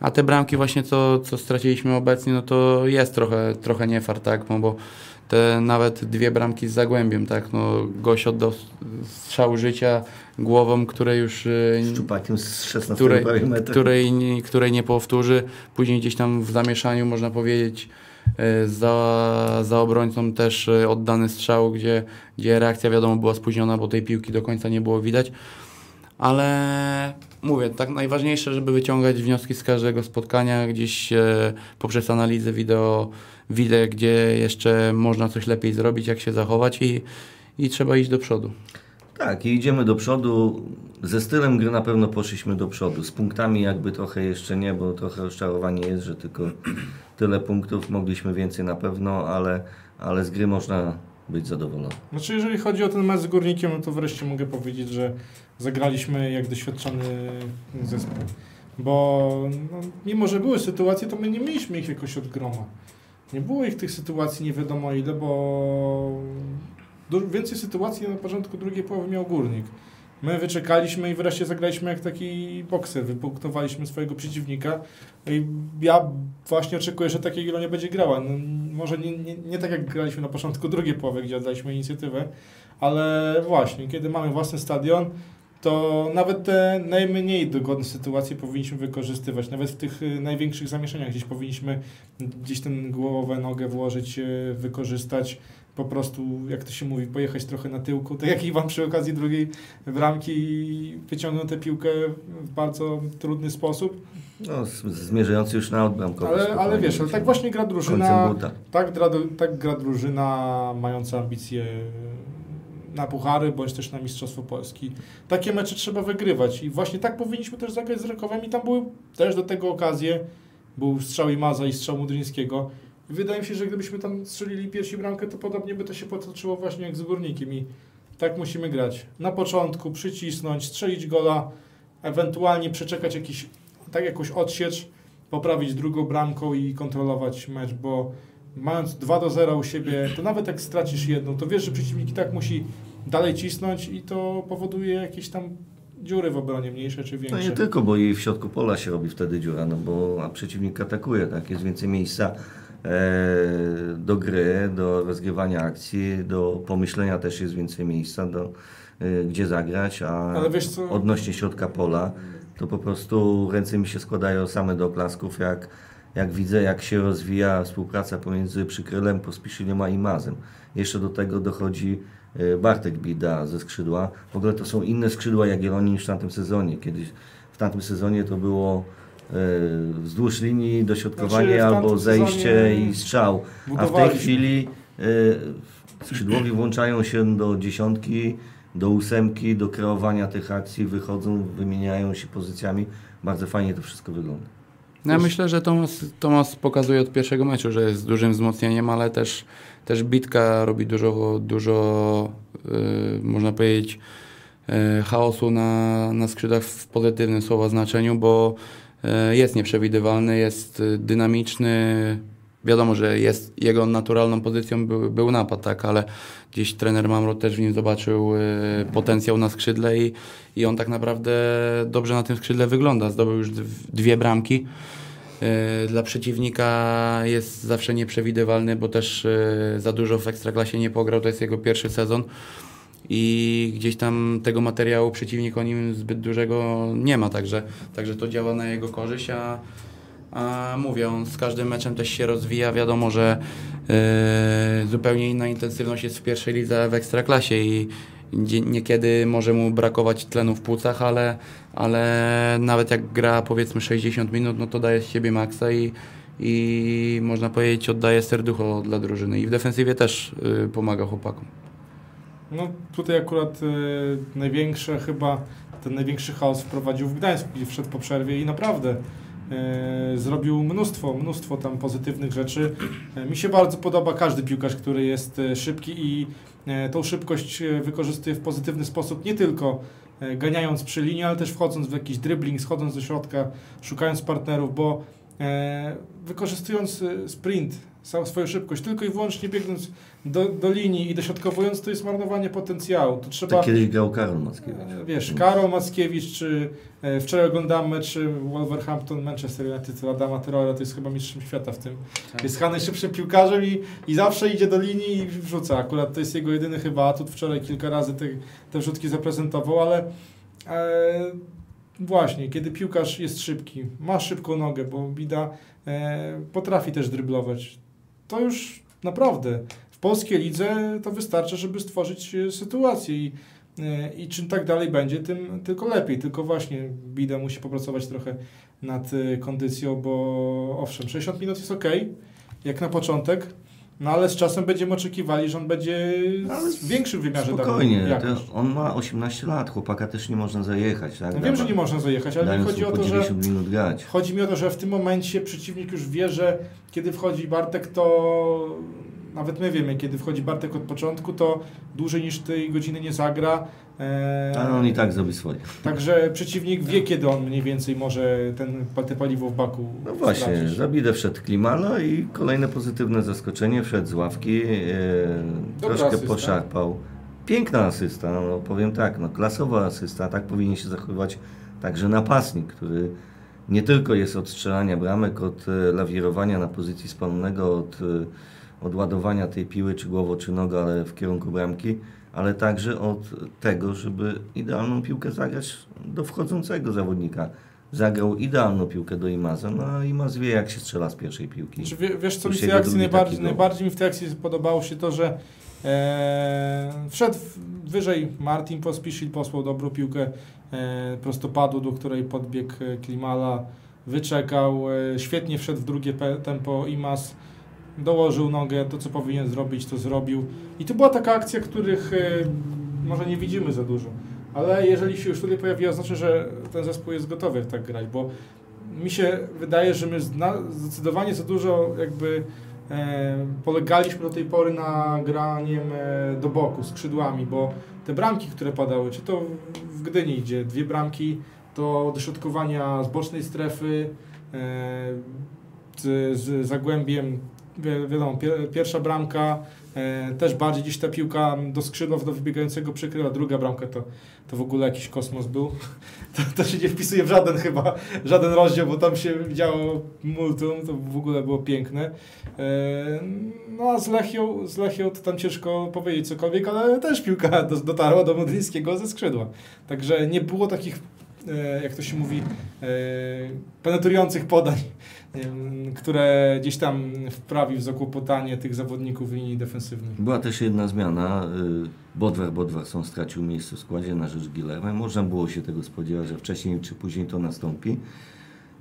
A te bramki właśnie, co, co straciliśmy obecnie, no to jest trochę, trochę niefart, tak, no bo te nawet dwie bramki z Zagłębiem, tak, no gość oddał strzał życia głową, której już Szczupakiem z 16 której, prawie metra. której, nie- której nie powtórzy. Później gdzieś tam w zamieszaniu, można powiedzieć, e, za, za obrońcą też e, oddany strzał, gdzie, gdzie reakcja wiadomo była spóźniona, bo tej piłki do końca nie było widać. Ale mówię, tak najważniejsze, żeby wyciągać wnioski z każdego spotkania, gdzieś poprzez analizę wideo widzę, gdzie jeszcze można coś lepiej zrobić, jak się zachować i, i trzeba iść do przodu. Tak, i idziemy do przodu. Ze stylem gry na pewno poszliśmy do przodu. Z punktami jakby trochę jeszcze nie, bo trochę rozczarowanie jest, że tylko (clears throat) tyle punktów. Mogliśmy więcej na pewno, ale, ale z gry można być zadowolony. Znaczy, jeżeli chodzi o ten mecz z Górnikiem, no to wreszcie mogę powiedzieć, że zagraliśmy jak doświadczony zespół. Bo no, mimo, że były sytuacje, to my nie mieliśmy ich jakoś od groma. Nie było ich tych sytuacji nie wiadomo ile, bo więcej sytuacji na początku drugiej połowy miał Górnik. My wyczekaliśmy i wreszcie zagraliśmy jak taki bokser, wypunktowaliśmy swojego przeciwnika i ja właśnie oczekuję, że takiego nie będzie grała. No, może nie, nie, nie tak jak graliśmy na początku drugiej połowy, gdzie oddaliśmy inicjatywę, ale właśnie, kiedy mamy własny stadion, to nawet te najmniej dogodne sytuacje powinniśmy wykorzystywać. Nawet w tych y, największych zamieszaniach gdzieś powinniśmy gdzieś tę głowę, nogę włożyć, y, wykorzystać. Po prostu, jak to się mówi, pojechać trochę na tyłku, tak jak Iwan przy okazji drugiej bramki i wyciągnął tę piłkę w bardzo trudny sposób. No, zmierzający już na odbramkowy. Ale, ale wiesz, ale tak właśnie gra drużyna, tak, tak gra drużyna mająca ambicje na puchary, bądź też na Mistrzostwo Polski. Takie mecze trzeba wygrywać i właśnie tak powinniśmy też zagrać z Rakowem i tam były też do tego okazje. Był strzał Imaza i strzał Mudryńskiego. I wydaje mi się, że gdybyśmy tam strzelili pierwsi bramkę, to podobnie by to się potoczyło właśnie jak z Górnikiem i tak musimy grać. Na początku przycisnąć, strzelić gola, ewentualnie przeczekać jakiś, tak jakoś odsiecz, poprawić drugą bramką i kontrolować mecz, bo mając 2 do 0 u siebie, to nawet jak stracisz jedną, to wiesz, że przeciwnik i tak musi dalej cisnąć i to powoduje jakieś tam dziury w obronie, mniejsze czy No większe. nie tylko, bo i w środku pola się robi wtedy dziura, no bo a przeciwnik atakuje, tak? Jest więcej miejsca e, do gry, do rozgrywania akcji, do pomyślenia też jest więcej miejsca, do, e, gdzie zagrać, a Ale wiesz co? odnośnie środka pola, to po prostu ręce mi się składają same do oklasków, jak, jak widzę, jak się rozwija współpraca pomiędzy Przykrylem, Pospiszylem a Imazem. Jeszcze do tego dochodzi e, Bartek Bida ze skrzydła. W ogóle to są inne skrzydła Jagiellonii niż w tamtym sezonie. Kiedyś w tamtym sezonie to było e, wzdłuż linii dośrodkowanie Znaczy, albo zejście i strzał. A w tej chwili e, skrzydłowi włączają się do dziesiątki, do ósemki, do kreowania tych akcji, wychodzą, wymieniają się pozycjami. Bardzo fajnie to wszystko wygląda. No ja myślę, że Tomas, Tomas pokazuje od pierwszego meczu, że jest dużym wzmocnieniem, ale też, też Bitka robi dużo, dużo yy, można powiedzieć, yy, chaosu na, na skrzydłach w pozytywnym słowa znaczeniu, bo yy, jest nieprzewidywalny, jest dynamiczny, wiadomo, że jest jego naturalną pozycją był, był napad, tak, ale gdzieś trener Mamro też w nim zobaczył y, potencjał na skrzydle i, i on tak naprawdę dobrze na tym skrzydle wygląda. Zdobył już dwie bramki. Y, Dla przeciwnika jest zawsze nieprzewidywalny, bo też y, za dużo w Ekstraklasie nie pograł, to jest jego pierwszy sezon i gdzieś tam tego materiału przeciwnik o nim zbyt dużego nie ma, także, także to działa na jego korzyść, a, a mówię, on z każdym meczem też się rozwija, wiadomo, że yy, zupełnie inna intensywność jest w pierwszej lidze w Ekstraklasie i niekiedy może mu brakować tlenu w płucach, ale, ale nawet jak gra powiedzmy 60 minut, no to daje z siebie maksa i, i można powiedzieć oddaje serducho dla drużyny i w defensywie też yy, pomaga chłopakom. No tutaj akurat e, największe chyba, ten największy chaos wprowadził w Gdańsku, gdzie wszedł po przerwie i naprawdę zrobił mnóstwo, mnóstwo tam pozytywnych rzeczy. E, mi się bardzo podoba każdy piłkarz, który jest e, szybki i e, tą szybkość e, wykorzystuje w pozytywny sposób, nie tylko e, ganiając przy linii, ale też wchodząc w jakiś dribbling, schodząc do środka, szukając partnerów, bo e, wykorzystując e, sprint, całą swoją szybkość, tylko i wyłącznie biegnąc do, do linii i dośrodkowując, to jest marnowanie potencjału. To trzeba, Tak kiedyś grał Karol Mackiewicz. e, wiesz, Karol Mackiewicz, czy e, wczoraj oglądałem mecz e, Wolverhampton, Manchester United, Adama Traore, to jest chyba mistrzem świata w tym. Tak. Jest chyba najszybszym piłkarzem i, i zawsze idzie do linii i wrzuca. Akurat to jest jego jedyny chyba atut. Wczoraj kilka razy te, te wrzutki zaprezentował, ale e, właśnie, kiedy piłkarz jest szybki, ma szybką nogę, bo Bida e, potrafi też dryblować, to już naprawdę w polskiej lidze to wystarczy, żeby stworzyć e, sytuację i, e, i czym tak dalej będzie, tym tylko lepiej. Tylko właśnie Bida musi popracować trochę nad e, kondycją, bo owszem, 60 minut jest ok, jak na początek, no ale z czasem będziemy oczekiwali, że on będzie Ale w większym wymiarze Spokojnie, to on ma 18 lat, chłopaka też nie można zajechać. Tak? No wiem, że nie można zajechać, ale mi chodzi o to, że 90 minut grać. Chodzi mi o to, że w tym momencie przeciwnik już wie, że kiedy wchodzi Bartek, to nawet my wiemy, kiedy wchodzi Bartek od początku, to dłużej niż tej godziny nie zagra. Eee, Ale on i tak zrobi swoje. Także przeciwnik wie, kiedy on mniej więcej może ten, te paliwo w baku No właśnie, stracić. za Bidę wszedł Klimala i kolejne pozytywne zaskoczenie, wszedł z ławki, e, Dobra troszkę asysta. poszarpał. Piękna asysta, no powiem tak, no klasowa asysta, tak powinien się zachowywać także napastnik, który nie tylko jest od strzelania bramek, od e, lawirowania na pozycji spalonego, od, e, od ładowania tej piły, czy głowo, czy noga, ale w kierunku bramki, ale także od tego, żeby idealną piłkę zagrać do wchodzącego zawodnika. Zagrał idealną piłkę do Imaza, no a Imaz wie jak się strzela z pierwszej piłki. Czy wie, wiesz, co mi w tej akcji najbardziej, najbardziej mi w tej akcji podobało się to, że e, wszedł wyżej Martin Pospiszil, posłał dobrą piłkę e, prostopadu, do której podbiegł e, Klimala, wyczekał, e, świetnie wszedł w drugie tempo Imas, dołożył nogę, to co powinien zrobić, to zrobił. I to była taka akcja, których e, może nie widzimy za dużo, ale jeżeli się już tutaj pojawiła, znaczy, że ten zespół jest gotowy tak grać, bo mi się wydaje, że my zdecydowanie za dużo jakby e, polegaliśmy do tej pory na graniem e, do boku, skrzydłami, bo te bramki, które padały, czy to w Gdyni idzie, dwie bramki, to dośrodkowania z bocznej strefy, e, z, z Zagłębiem, wi wiadomo, pier, pierwsza bramka, e, też bardziej gdzieś ta piłka do skrzydła, do wybiegającego przykryła, druga bramka to, to w ogóle jakiś kosmos był. (laughs) To, to się nie wpisuje w żaden chyba, żaden rozdział, bo tam się działo multum, to w ogóle było piękne. E, No a z Lechią, z Lechią to tam ciężko powiedzieć cokolwiek, ale też piłka (laughs) do- dotarła do Modlińskiego ze skrzydła. Także nie było takich, e, jak to się mówi, e, penetrujących podań, które gdzieś tam wprawi w zakłopotanie tych zawodników linii defensywnej. Była też jedna zmiana. y, Bodwar Bodwarson stracił miejsce w składzie na rzecz Gilerma. Można było się tego spodziewać, że wcześniej czy później to nastąpi.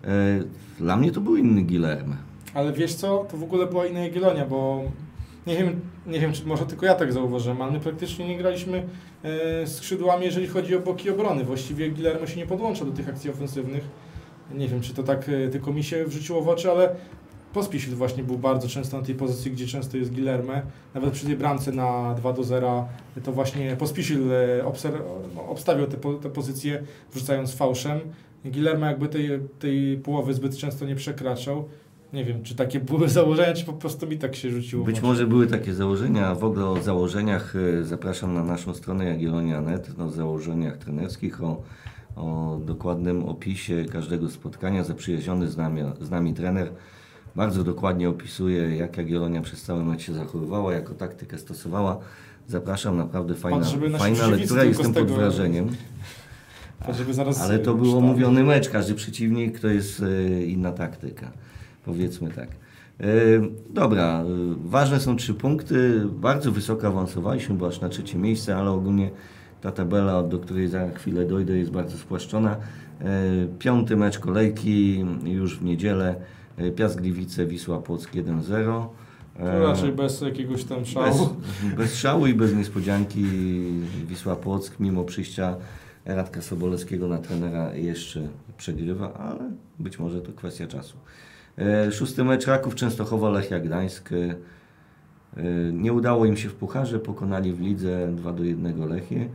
E, Dla mnie to był inny Gilerme. Ale wiesz co, to w ogóle była inna Jagiellonia, bo nie wiem, nie wiem, czy może tylko ja tak zauważyłem, ale my praktycznie nie graliśmy e, skrzydłami, jeżeli chodzi o boki obrony. Właściwie Guillermo się nie podłącza do tych akcji ofensywnych. Nie wiem, czy to tak e, tylko mi się wrzuciło w oczy, ale Pospisil właśnie był bardzo często na tej pozycji, gdzie często jest Guillermo. Nawet przy tej bramce na 2 do 0 to właśnie Pospisil e, no, obstawiał tę po, tę pozycję, wrzucając fałszem. Guillermo jakby tej, tej połowy zbyt często nie przekraczał. Nie wiem, czy takie były (laughs) założenia, czy po prostu mi tak się rzuciło. Być może były takie założenia, a w ogóle o założeniach e, zapraszam na naszą stronę Jagiellonia.net, o założeniach trenerskich, o, o dokładnym opisie każdego spotkania. Zaprzyjaźniony z nami, z nami trener bardzo dokładnie opisuje, jak Jagiellonia przez cały mecz się zachowywała, jaką taktykę stosowała. Zapraszam, naprawdę fajna, fajna lektura, jestem pod wrażeniem. (laughs) Ale to był omówiony mecz, każdy przeciwnik to jest e, inna taktyka. Powiedzmy tak. E, Dobra, e, ważne są trzy punkty. Bardzo wysoko awansowaliśmy, bo aż na trzecie miejsce, ale ogólnie ta tabela, do której za chwilę dojdę, jest bardzo spłaszczona. E, Piąty mecz kolejki już w niedzielę. E, Piast Gliwice, Wisła Płock 1-0. E, To raczej bez jakiegoś tam szału. bez, bez szału i bez niespodzianki Wisła Płock, mimo przyjścia Radka Sobolewskiego na trenera jeszcze przegrywa, ale być może to kwestia czasu. Szósty mecz Raków Częstochowa Lechia Gdańsk. Nie udało im się w Pucharze, pokonali w lidze 2 do 1 Lechię.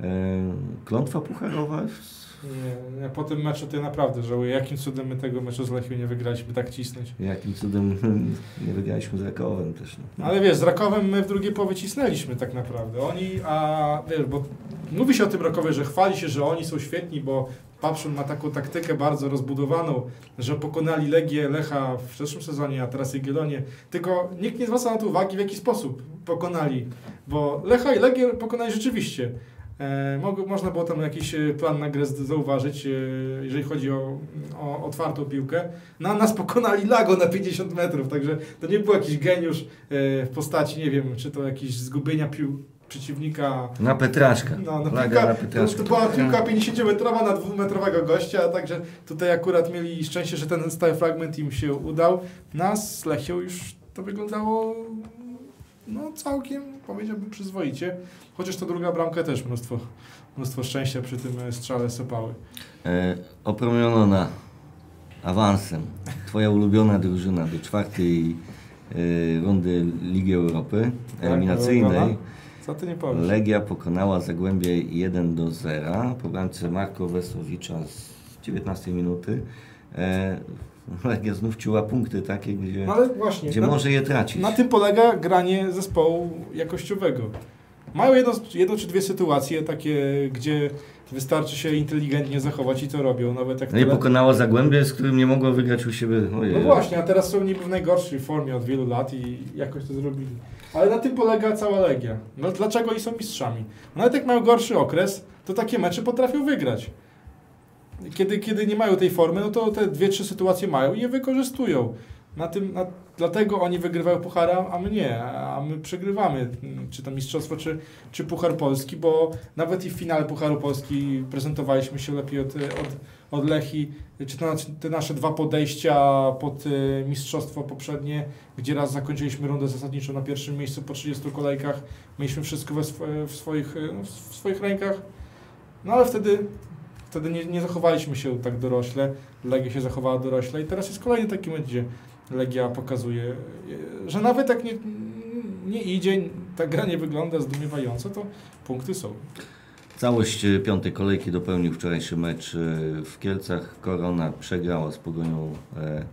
E, Klątwa pucharowa Nie, po tym meczu to ja naprawdę żałuję. Jakim cudem my tego meczu z Lechią nie wygraliśmy tak cisnąć. Jakim cudem (laughs) nie wygraliśmy z Rakowem też. No. Ale wiesz, z Rakowem my w drugiej połowie cisnęliśmy tak naprawdę. Oni, a wiesz, bo mówi się o tym Rakowie, że chwali się, że oni są świetni, bo Papszun ma taką taktykę bardzo rozbudowaną, że pokonali Legię, Lecha w zeszłym sezonie, a teraz Jagiellonię. Tylko nikt nie zwraca na to uwagi, w jaki sposób pokonali. Bo Lecha i Legię pokonali rzeczywiście. E, mog- można było tam jakiś e, plan na grę zauważyć, e, jeżeli chodzi o, o otwartą piłkę. Na nas pokonali Lago na 50 metrów, także to nie był jakiś geniusz w postaci, nie wiem, czy to jakieś zgubienia pił przeciwnika. Na Petraszka. No, no Laga piłka, na to, Petraszka. to była piłka 50-metrowa na dwumetrowego gościa, także tutaj akurat mieli szczęście, że ten stały fragment im się udał. Nas z Lechią już to wyglądało no całkiem, powiedziałbym, przyzwoicie. Chociaż to druga bramka też mnóstwo, mnóstwo szczęścia przy tym e, strzale sopały. E, opromionona awansem. Twoja ulubiona drużyna do czwartej e, rundy Ligi Europy eliminacyjnej. ulubiona? Co ty nie powiesz? Legia pokonała Zagłębie 1 do 0 po bramce Marko Wesłowicza z 19 minuty. E, Legia znów ciuła punkty takie, gdzie, No właśnie, gdzie na, może je tracić. na tym polega granie zespołu jakościowego. Mają jedno, jedno czy dwie sytuacje takie, gdzie wystarczy się inteligentnie zachować i to robią. Nawet jak No i tyle- pokonała Zagłębie, z którym nie mogła wygrać u siebie. Ojej. No właśnie, a teraz są niby w najgorszej formie od wielu lat i jakoś to zrobili. Ale na tym polega cała Legia. No, dlaczego oni są mistrzami? Nawet jak mają gorszy okres, to takie mecze potrafią wygrać. Kiedy, kiedy nie mają tej formy, no to te dwie, trzy sytuacje mają i je wykorzystują. Na tym, na, dlatego oni wygrywają puchara, a my nie, a my przegrywamy, mm, czy to mistrzostwo, czy, czy puchar polski, bo nawet i w finale pucharu polski prezentowaliśmy się lepiej od, od, od Lechi, czy to te nasze dwa podejścia pod y, mistrzostwo poprzednie, gdzie raz zakończyliśmy rundę zasadniczą na pierwszym miejscu po 30 kolejkach, mieliśmy wszystko we w, swoich, y, w swoich rękach, no ale wtedy, wtedy nie, nie zachowaliśmy się tak dorośle, Legia się zachowała dorośle i teraz jest kolejny taki mecz, gdzie Legia pokazuje, że nawet jak nie, nie idzie, ta gra nie wygląda zdumiewająco, to punkty są. Całość e, piątej kolejki dopełnił wczorajszy mecz e, w Kielcach. Korona przegrała z Pogonią e,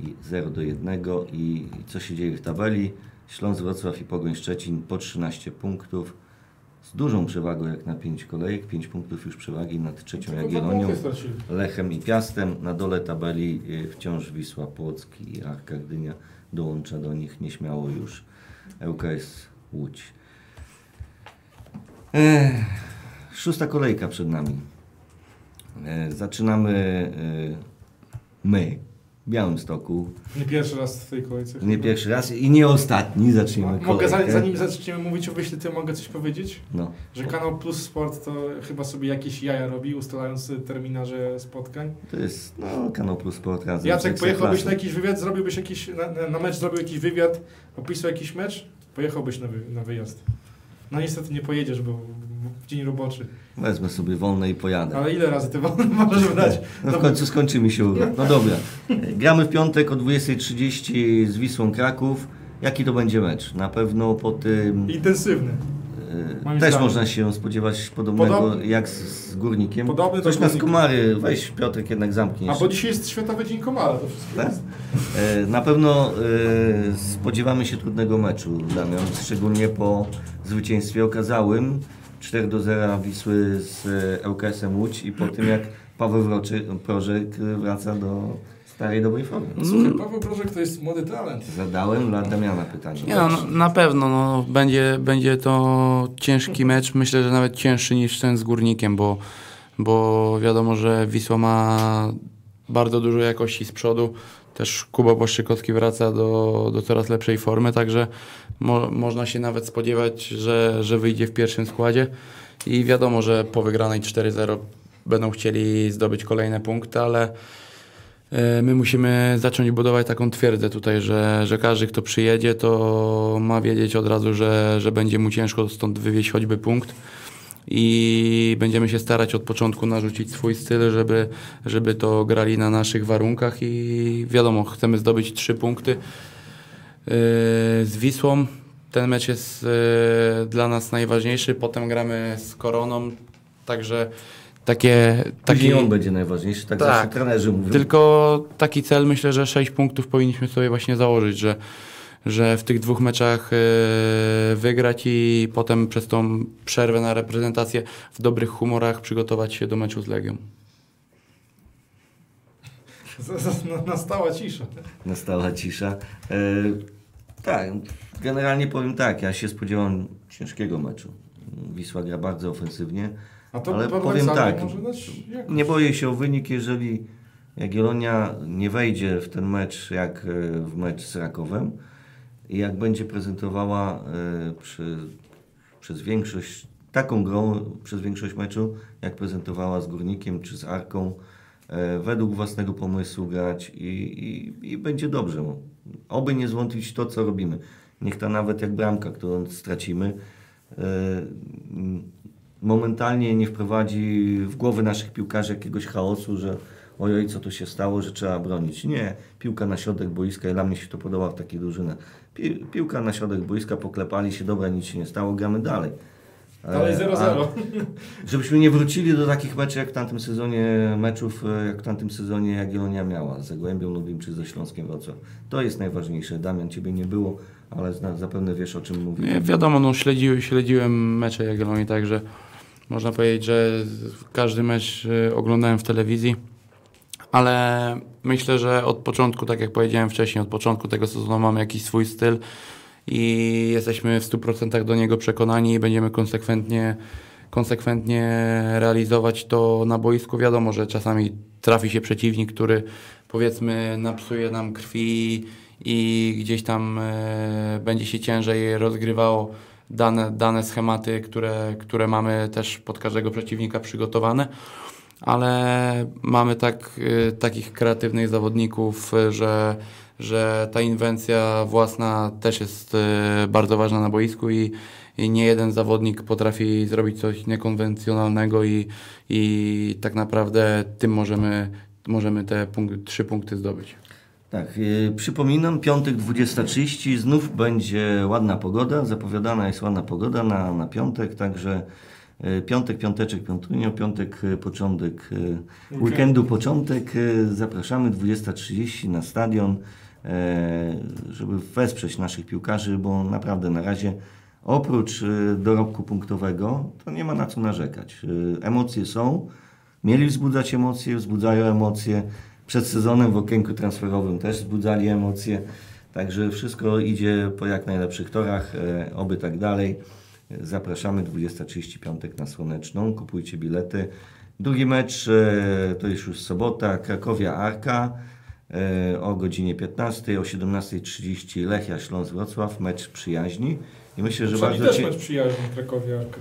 i 0 do 1 i i co się dzieje w tabeli? Śląsk Wrocław i Pogoń Szczecin po 13 punktów z dużą przewagą jak na 5 kolejek, 5 punktów już przewagi nad trzecią Jagiellonią. Lechem i Piastem. Na dole tabeli e, wciąż Wisła Płock i Arka Gdynia dołącza do nich nieśmiało już ŁKS Łódź. Ech, szósta kolejka przed nami. E, zaczynamy e, my Białymstoku. Nie pierwszy raz w tej kolejce. Nie pierwszy raz i nie ostatni. Zaczniemy Mogę, kolejkę. zanim, zanim zaczniemy mówić o wyśle, to mogę coś powiedzieć? No. Że kanał Plus Sport to chyba sobie jakieś jaja robi, ustalając terminarze spotkań. To jest no, Kanał Plus Sport razem Jacek, pojechałbyś na jakiś wywiad, zrobiłbyś jakiś, na, na- na mecz zrobił jakiś wywiad, opisał jakiś mecz, pojechałbyś na, wy, na wyjazd. No niestety nie pojedziesz, bo w dzień roboczy. Wezmę sobie wolne i pojadę. Ale ile razy ty wolny (laughs) możesz brać? No w końcu skończy mi się urlop. No dobra. Gramy w piątek o 20.30 z Wisłą Kraków. Jaki to będzie mecz? Na pewno po tym Intensywny. Moim Też zdaniem. można się spodziewać podobnego Podobny- jak z, z Górnikiem. Podobny do Coś na skomary, weź Piotrek jednak zamknij. A bo dzisiaj jest Światowy Dzień Komara, to wszystko Tak? jest. E, Na pewno e, spodziewamy się trudnego meczu, Damian, szczególnie po zwycięstwie okazałym 4 do 0 Wisły z e, ŁKS-em Łódź i po tym jak Paweł Wroczy, Prożek wraca do starej dobrej formy. Słuchaj, Paweł Brożek to jest młody talent. Zadałem dla Damiana pytanie. Nie, no, no, na pewno no, będzie, będzie to ciężki mecz. Myślę, że nawet cięższy niż ten z Górnikiem, bo, bo wiadomo, że Wisła ma bardzo dużo jakości z przodu. Też Kuba Błaszczykowski wraca do, do coraz lepszej formy, także mo, można się nawet spodziewać, że, że wyjdzie w pierwszym składzie. I wiadomo, że po wygranej 4-0 będą chcieli zdobyć kolejne punkty, ale E, My musimy zacząć budować taką twierdzę tutaj, że, że każdy, kto przyjedzie, to ma wiedzieć od razu, że, że będzie mu ciężko stąd wywieźć choćby punkt. I będziemy się starać od początku narzucić swój styl, żeby, żeby to grali na naszych warunkach. I wiadomo, chcemy zdobyć trzy punkty e, z Wisłą. Ten mecz jest e, dla nas najważniejszy. Potem gramy z Koroną. Także takie. Taki taki on będzie najważniejszy, tak, Tak. zawsze trenerzy mówią. tylko taki cel, myślę, że 6 punktów powinniśmy sobie właśnie założyć, że, że w tych dwóch meczach e, wygrać i potem przez tą przerwę na reprezentację w dobrych humorach przygotować się do meczu z Legią. Nastała cisza. Nastała cisza. E, tak, generalnie powiem tak, ja się spodziewam ciężkiego meczu. Wisła gra bardzo ofensywnie. A to Ale powiem tak. Nie boję się o wynik, jeżeli Jagiellonia nie wejdzie w ten mecz jak e, w mecz z Rakowem i jak będzie prezentowała e, przy, przez większość, taką grą przez większość meczu, jak prezentowała z Górnikiem czy z Arką, e, według własnego pomysłu grać i, i, i będzie dobrze. Oby nie zwątpić to, co robimy. Niech ta nawet jak bramka, którą stracimy, e, momentalnie nie wprowadzi w głowy naszych piłkarzy jakiegoś chaosu, że ojoj, co tu się stało, że trzeba bronić. Nie, piłka na środek boiska i dla mnie się to podoba w takiej drużynie. Pi piłka na środek boiska, poklepali się, dobra, nic się nie stało, gramy dalej. Dalej E, 0-0. a (laughs) Żebyśmy nie wrócili do takich meczów jak w tamtym sezonie, meczów e, jak w tamtym sezonie Jagiellonia miała z Zagłębią Lubim czy ze Śląskiem Wrocław. To jest najważniejsze. Damian, Ciebie nie było, ale zna, zapewne wiesz o czym mówię. Nie, wiadomo, no, śledzi, śledziłem mecze Jagiellonii, także można powiedzieć, że każdy mecz y, oglądałem w telewizji, ale myślę, że od początku, tak jak powiedziałem wcześniej, od początku tego sezonu mamy jakiś swój styl i jesteśmy w 100% do niego przekonani i będziemy konsekwentnie, konsekwentnie realizować to na boisku. Wiadomo, że czasami trafi się przeciwnik, który powiedzmy napsuje nam krwi i gdzieś tam e, będzie się ciężej rozgrywało dane, dane schematy, które, które mamy też pod każdego przeciwnika przygotowane. Ale mamy tak, y, takich kreatywnych zawodników, y, że, że ta inwencja własna też jest y, bardzo ważna na boisku i, i nie jeden zawodnik potrafi zrobić coś niekonwencjonalnego i, i tak naprawdę tym możemy, możemy te punkt, trzy punkty zdobyć. Tak, yy, przypominam, piątek 20.30, znów będzie ładna pogoda, zapowiadana jest ładna pogoda na, na piątek, także piątek, piąteczek, piątunio, piątek, yy, początek yy, weekendu, początek, zapraszamy 20.30 na stadion, żeby wesprzeć naszych piłkarzy, bo naprawdę na razie oprócz dorobku punktowego, to nie ma na co narzekać. Emocje są, mieli wzbudzać emocje, wzbudzają emocje, przed sezonem w okienku transferowym też wzbudzali emocje. Także wszystko idzie po jak najlepszych torach, e, oby tak dalej. Zapraszamy 20.30 piątek na Słoneczną, kupujcie bilety. Drugi mecz e, to jest już sobota, Krakowia Arka e, o godzinie 15, o 17.30 Lechia Śląsk Wrocław, mecz przyjaźni. I myślę, że Czyli bardzo też cie- mecz przyjaźni Krakowie Arka.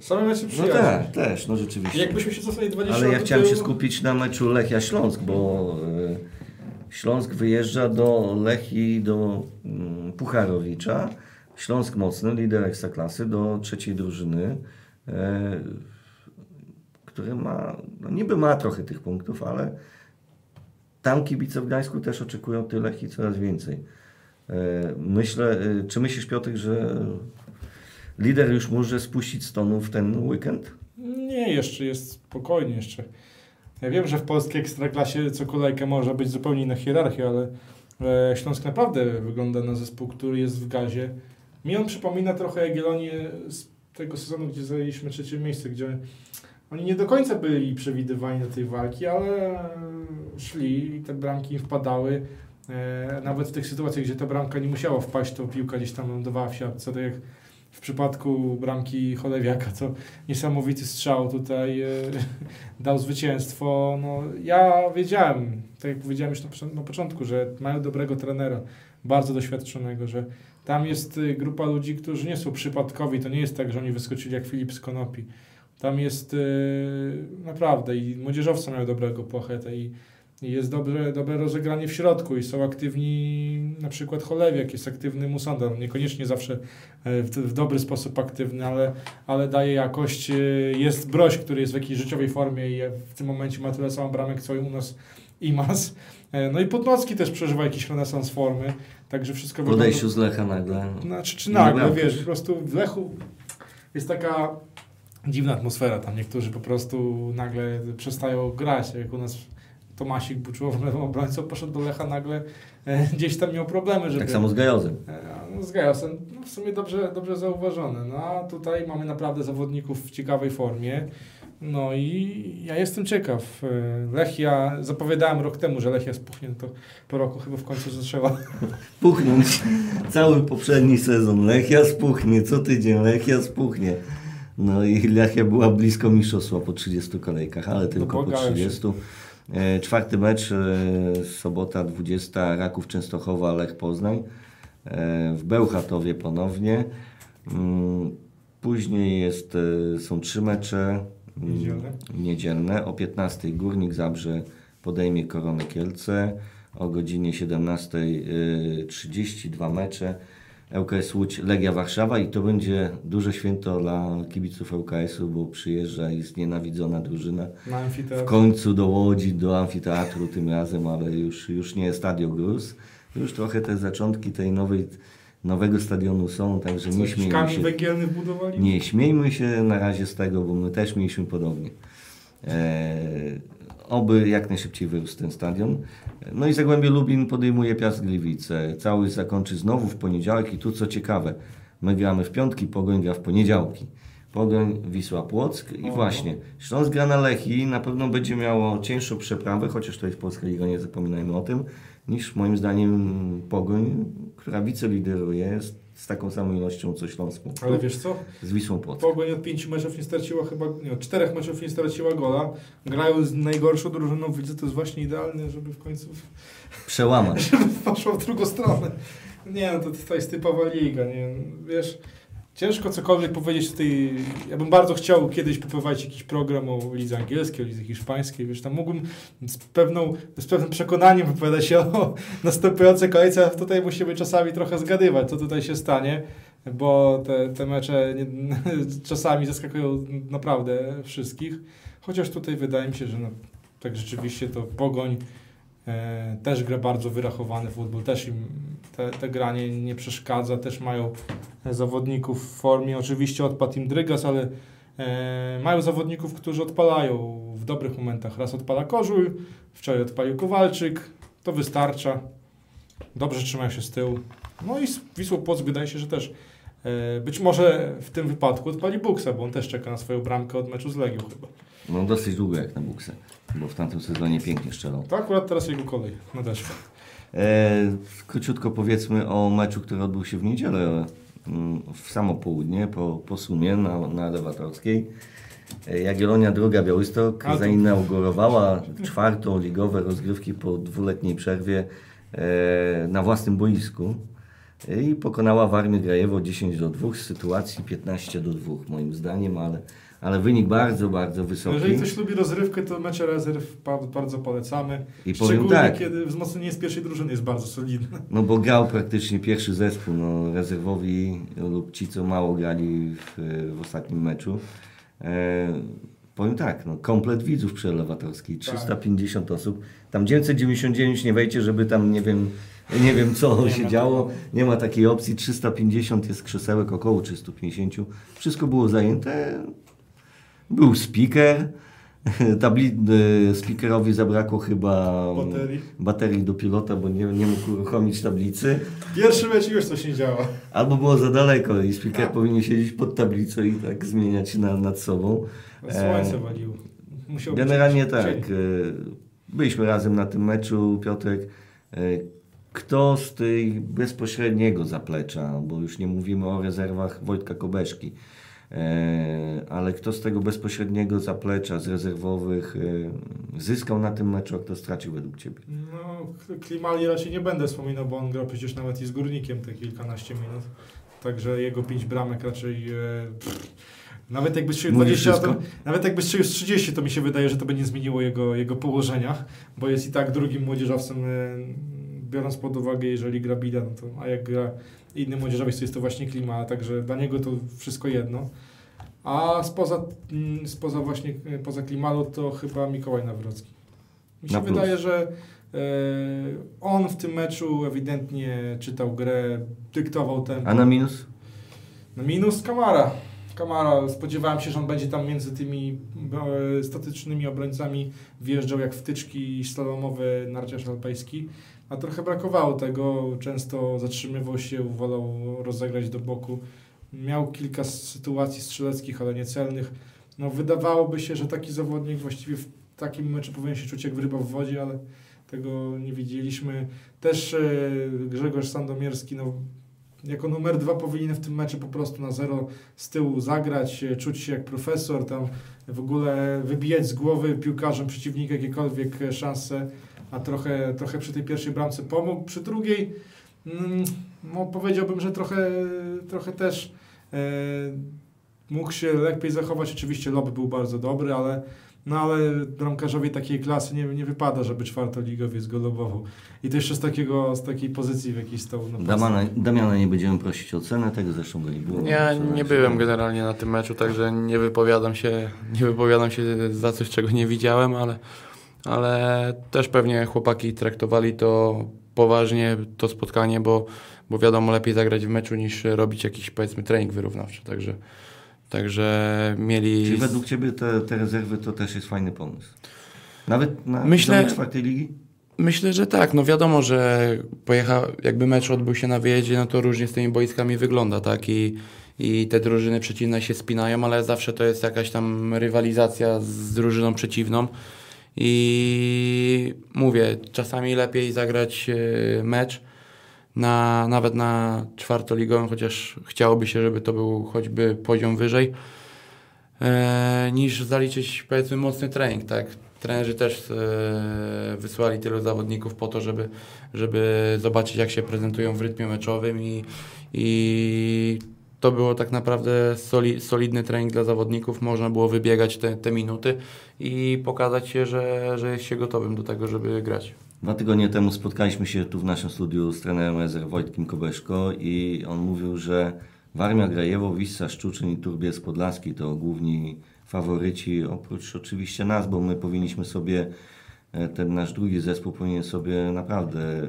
Same mecze No przyjaźni. tak, też, no rzeczywiście. Jakbyśmy się cofnęli 20 Ale ja chciałem się tyłu- skupić na meczu Lechia Śląsk, bo e, Śląsk wyjeżdża do Lechii, do mm, Pucharowicza. Śląsk mocny, lider Ekstraklasy, do trzeciej drużyny, e, który ma, no niby ma trochę tych punktów, ale tam kibice w Gdańsku też oczekują tych Lechii coraz więcej. E, Myślę, e, czy myślisz Piotr, że lider już może spuścić z tonu w ten weekend? Nie, jeszcze jest spokojnie jeszcze. Ja wiem, że w polskiej ekstraklasie co kolejkę może być zupełnie inna hierarchia, ale e, Śląsk naprawdę wygląda na zespół, który jest w gazie. Mi on przypomina trochę Jagiellonię z tego sezonu, gdzie zajęliśmy trzecie miejsce, gdzie oni nie do końca byli przewidywani do tej walki, ale szli i te bramki im wpadały. E, nawet w tych sytuacjach, gdzie ta bramka nie musiała wpaść, to piłka gdzieś tam lądowała w siatce, tak jak w przypadku bramki Cholewiaka, to niesamowity strzał tutaj e, (laughs) dał zwycięstwo. No, ja wiedziałem, tak jak powiedziałem już na, począ- na początku, że mają dobrego trenera, bardzo doświadczonego, że tam jest y, grupa ludzi, którzy nie są przypadkowi, to nie jest tak, że oni wyskoczyli jak Filip z Konopi. Tam jest y, naprawdę i młodzieżowcy mają dobrego pochetę i, jest dobre, dobre rozegranie w środku i są aktywni, na przykład Cholewiak jest aktywny Musonda, no niekoniecznie zawsze e, w, w dobry sposób aktywny, ale, ale daje jakość. y, Jest Broś, który jest w jakiejś życiowej formie i w tym momencie ma tyle samo bramek, co i u nas Imas. E, No i Podnocki też przeżywa jakiś renesans formy, także wszystko W odejściu z Lecha nagle. znaczy, czy nagle, bramkarz. wiesz, po prostu w Lechu jest taka dziwna atmosfera tam. Niektórzy po prostu nagle przestają grać. Jak u nas Tomasik Buczułow, lewą obrońcą, poszedł do Lecha nagle, e, gdzieś tam miał problemy, żeby... Tak samo z Gajozem. E, No, z Gajosem, no w sumie dobrze, dobrze zauważone. No a tutaj mamy naprawdę zawodników w ciekawej formie. No i ja jestem ciekaw. E, Lechia, zapowiadałem rok temu, że Lechia spuchnie, to po roku chyba w końcu zaczęła. (laughs) Puchnąć cały poprzedni sezon. Lechia spuchnie, co tydzień Lechia spuchnie. No i Lechia była blisko mistrzostwa po 30 kolejkach, ale tylko po błagałem się. 30. E, Czwarty mecz, e, sobota 20, Raków Częstochowa, Lech Poznań. W Bełchatowie ponownie. Mm, Później jest, są trzy mecze Niedzielne. niedzielne. O 15 Górnik Zabrze podejmie Koronę Kielce. O godzinie 17.30 dwa mecze. ŁKS Łódź, Legia Warszawa i to będzie duże święto dla kibiców ŁKS-u, bo przyjeżdża i znienawidzona drużyna Na w końcu do Łodzi, do amfiteatru tym razem, ale już, już nie Stadio Gruz. Już trochę te zaczątki tej nowej, nowego stadionu są, także nie śmiejmy się. węgielny wbudowali? Nie śmiejmy się na razie z tego, bo my też mieliśmy podobnie. E, oby jak najszybciej wyrósł ten stadion. No i Zagłębie Lubin podejmuje Piast Gliwice. Cały zakończy znowu w poniedziałek i tu co ciekawe, my gramy w piątki, Pogoń gra w poniedziałki. Pogoń, Wisła Płock i O. właśnie Śląsk gra na Lechi na pewno będzie miało cięższą przeprawę, chociaż to jest Polska Liga, nie zapominajmy o tym, niż moim zdaniem Pogoń, która wicelideruje z, z taką samą ilością co Śląsku. Ale wiesz co? Z Wisłą Płock. Pogoń od pięciu meczów nie straciła chyba, nie, od czterech meczów nie straciła gola. Grają z najgorszą drużyną, widzę, to jest właśnie idealne, żeby w końcu Przełamać. (laughs) żeby poszło w drugą stronę. Nie no, to, to jest typowa liga, nie wiesz, ciężko cokolwiek powiedzieć tej, ja bym bardzo chciał kiedyś poprowadzić jakiś program o lidze angielskiej, o lidze hiszpańskiej, wiesz, tam mógłbym z, pewną, z pewnym przekonaniem wypowiadać się (laughs) o następującej kolejce, tutaj musimy czasami trochę zgadywać, co tutaj się stanie, bo te, te mecze nie, (laughs) czasami zaskakują naprawdę wszystkich, chociaż tutaj wydaje mi się, że no, tak rzeczywiście to Pogoń też gra bardzo wyrachowany futbol, też im te, te granie nie przeszkadza, też mają zawodników w formie, oczywiście odpadł im Drygas, ale e, mają zawodników, którzy odpalają w dobrych momentach. Raz odpala Kożuj, wczoraj odpalił Kowalczyk, to wystarcza, dobrze trzymają się z tyłu. No i z Wisłą Płock wydaje się, że też e, być może w tym wypadku odpali Buksa, bo on też czeka na swoją bramkę od meczu z Legią chyba. No dosyć długo jak na buksę, bo w tamtym sezonie pięknie strzelał. To akurat teraz jego kolej nadeszła. E, króciutko powiedzmy o meczu, który odbył się w niedzielę mm, w samo południe po, po sumie na, na Lewatorskiej. E, Jagiellonia Droga Białystok A zainaugurowała czwartą ligowe rozgrywki po dwuletniej przerwie e, na własnym boisku E, i pokonała Warmię Grajewo 10 do 2 z sytuacji 15 do 2 moim zdaniem, ale, ale wynik bardzo, bardzo wysoki. Jeżeli ktoś lubi rozrywkę, to mecze rezerw ba- bardzo polecamy. I powiem tak, kiedy wzmocnienie z pierwszej drużyny jest bardzo solidne. (laughs) No bo grał praktycznie pierwszy zespół, no, rezerwowi lub ci, co mało grali w, w ostatnim meczu. E, powiem tak, no, komplet widzów przy Elewatorskiej, 350 osób. Tam 999 nie wejdzie, żeby tam, nie wiem, Nie wiem, co Nie się działo. Nie ma takiej opcji. 350 jest krzesełek, około 350. Wszystko było zajęte. Był speaker. (laughs) Tabli- y, speakerowi zabrakło chyba Baterii. baterii do pilota, bo nie, nie mógł uruchomić tablicy. Pierwszy mecz już coś nie działa. Albo było za daleko i speaker Tak. powinien siedzieć pod tablicą i tak zmieniać na, nad sobą. Słońce E, waliło. Musiał Generalnie tak. dzień. y, Byliśmy razem na tym meczu, Piotrek. Kto z tej bezpośredniego zaplecza, bo już nie mówimy o rezerwach Wojtka Kobeszki, e, ale kto z tego bezpośredniego zaplecza, z rezerwowych y, zyskał na tym meczu, a kto stracił według Ciebie? No, Klimali raczej nie będę wspominał, bo on grał przecież nawet i z Górnikiem te kilkanaście minut. Także jego pięć bramek raczej... E, pff, nawet jakby strzelił Mówisz 20, to, nawet jakby strzelił z 30, to mi się wydaje, że to by nie zmieniło jego, jego położenia, bo jest i tak drugim młodzieżowcem, e, biorąc pod uwagę, jeżeli gra Bida, no to, a jak gra inny młodzieżowiec, to jest to właśnie Klima, także dla niego to wszystko jedno. A spoza, mm, spoza właśnie, e, poza Klimalu to chyba Mikołaj Nawrocki. Mi się Na wydaje, że e, on w tym meczu ewidentnie czytał grę, dyktował tempo. A na minus? No minus Kamara. Kamara, spodziewałem się, że on będzie tam między tymi e, statycznymi obrońcami wjeżdżał jak wtyczki slalomowe narciarz alpejski, a trochę brakowało tego. Często zatrzymywał się, wolał rozegrać do boku. Miał kilka sytuacji strzeleckich, ale niecelnych. No, wydawałoby się, że taki zawodnik właściwie w takim meczu powinien się czuć jak ryba w wodzie, ale tego nie widzieliśmy. Też e, Grzegorz Sandomierski, no, jako numer dwa powinien w tym meczu po prostu na zero z tyłu zagrać, e, czuć się jak profesor, tam w ogóle wybijać z głowy piłkarzom przeciwnika jakiekolwiek e, szanse, a trochę, trochę przy tej pierwszej bramce pomógł. Przy drugiej mm, no, powiedziałbym, że trochę, trochę też e, mógł się lepiej zachować. Oczywiście lob był bardzo dobry, ale no ale bramkarzowi takiej klasy nie, nie wypada, żeby czwartoligowiec go lobował. I to jeszcze z, takiego, z takiej pozycji, w jakiej stał. na Damiana, Damiana nie będziemy prosić o cenę, tego zresztą go nie było. Ja nie byłem generalnie na tym meczu, także nie wypowiadam się, nie wypowiadam się za coś, czego nie widziałem, ale, ale też pewnie chłopaki traktowali to poważnie, to spotkanie, bo, bo wiadomo, lepiej zagrać w meczu niż robić jakiś powiedzmy trening wyrównawczy, także, także mieli... Czyli według Ciebie te, te rezerwy to też jest fajny pomysł? Nawet na Myślę- czwartej ligi? Myślę, że tak. No wiadomo, że pojecha, jakby mecz odbył się na wyjeździe, no to różnie z tymi boiskami wygląda, tak? I, I te drużyny przeciwne się spinają, ale zawsze to jest jakaś tam rywalizacja z drużyną przeciwną. I mówię, czasami lepiej zagrać e, mecz na, nawet na czwartoligowym, chociaż chciałoby się, żeby to był choćby poziom wyżej, e, niż zaliczyć powiedzmy mocny trening, tak? Trenerzy też e, wysłali tylu zawodników po to, żeby, żeby zobaczyć jak się prezentują w rytmie meczowym i, i to było tak naprawdę soli, solidny trening dla zawodników, można było wybiegać te, te minuty i pokazać się, że, że jest się gotowym do tego, żeby grać. Dwa tygodnie temu spotkaliśmy się tu w naszym studiu z trenerem rezerw Wojtkiem Kobeszko i on mówił, że Warmia Grajewo, Wissa Szczuczyn i Turbiec Podlaski to główni faworyci, oprócz oczywiście nas, bo my powinniśmy sobie, e, ten nasz drugi zespół powinien sobie naprawdę e,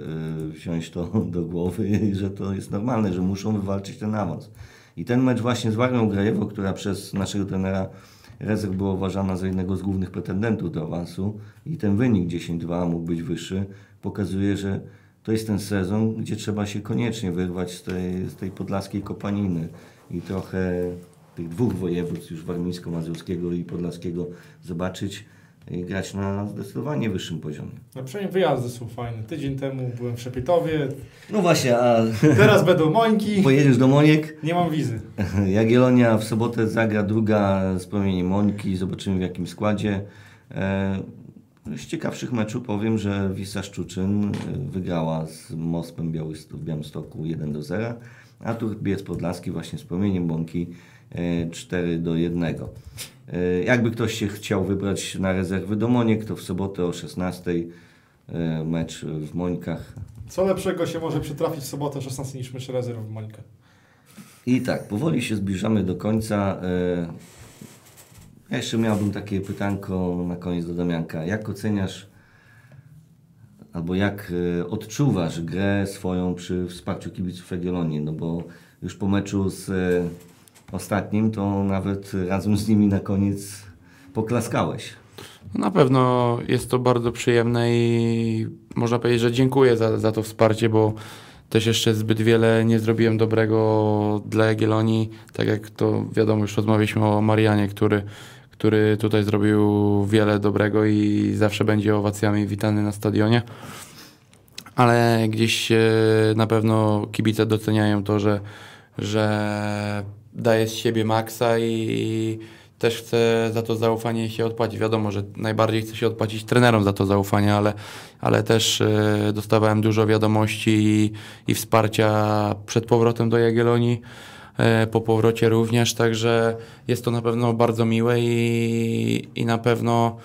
wziąć to (laughs) do głowy, że to jest normalne, że muszą wywalczyć ten awans. I ten mecz właśnie z Warmią Grajewo, która przez naszego trenera rezerw była uważana za jednego z głównych pretendentów do awansu i ten wynik 10-2 mógł być wyższy, pokazuje, że to jest ten sezon, gdzie trzeba się koniecznie wyrwać z tej, z tej podlaskiej kopaniny i trochę tych dwóch województw już warmińsko-mazurskiego i podlaskiego zobaczyć grać na zdecydowanie wyższym poziomie. No przynajmniej wyjazdy są fajne. Tydzień temu byłem w Szepietowie, No właśnie, a teraz będą Mońki. (laughs) pojedziesz do Moniek? Nie mam wizy. (laughs) Jagiellonia w sobotę zagra druga z promieniem Mońki, zobaczymy w jakim składzie. E, Z ciekawszych meczów powiem, że Wisła Szczuczyn e, wygrała z Mospem Białystok, w Białymstoku 1 do 0, a Turbiec Podlaski właśnie z promieniem Bąki 4 do 1. E, Jakby ktoś się chciał wybrać na rezerwy do Moniek, to w sobotę o 16 e, mecz w Mońkach. Co lepszego się może przytrafić w sobotę 16 niż mecz rezerw w Mońkę? I tak, powoli się zbliżamy do końca. E, Ja jeszcze miałbym takie pytanko na koniec do Damianka. Jak oceniasz albo jak e, odczuwasz grę swoją przy wsparciu kibiców Jagiellonii? No bo już po meczu z e, ostatnim to nawet razem z nimi na koniec poklaskałeś. Na pewno jest to bardzo przyjemne i można powiedzieć, że dziękuję za, za to wsparcie, bo też jeszcze zbyt wiele nie zrobiłem dobrego dla Jagiellonii. Tak jak to wiadomo, już rozmawialiśmy o Marianie, który, który tutaj zrobił wiele dobrego i zawsze będzie owacjami witany na stadionie. Ale gdzieś e, na pewno kibice doceniają to, że, że daje z siebie maksa i też chcę za to zaufanie się odpłacić. Wiadomo, że najbardziej chcę się odpłacić trenerom za to zaufanie, ale, ale też e, dostawałem dużo wiadomości i, i wsparcia przed powrotem do Jagiellonii, e, po powrocie również, także jest to na pewno bardzo miłe i, i na pewno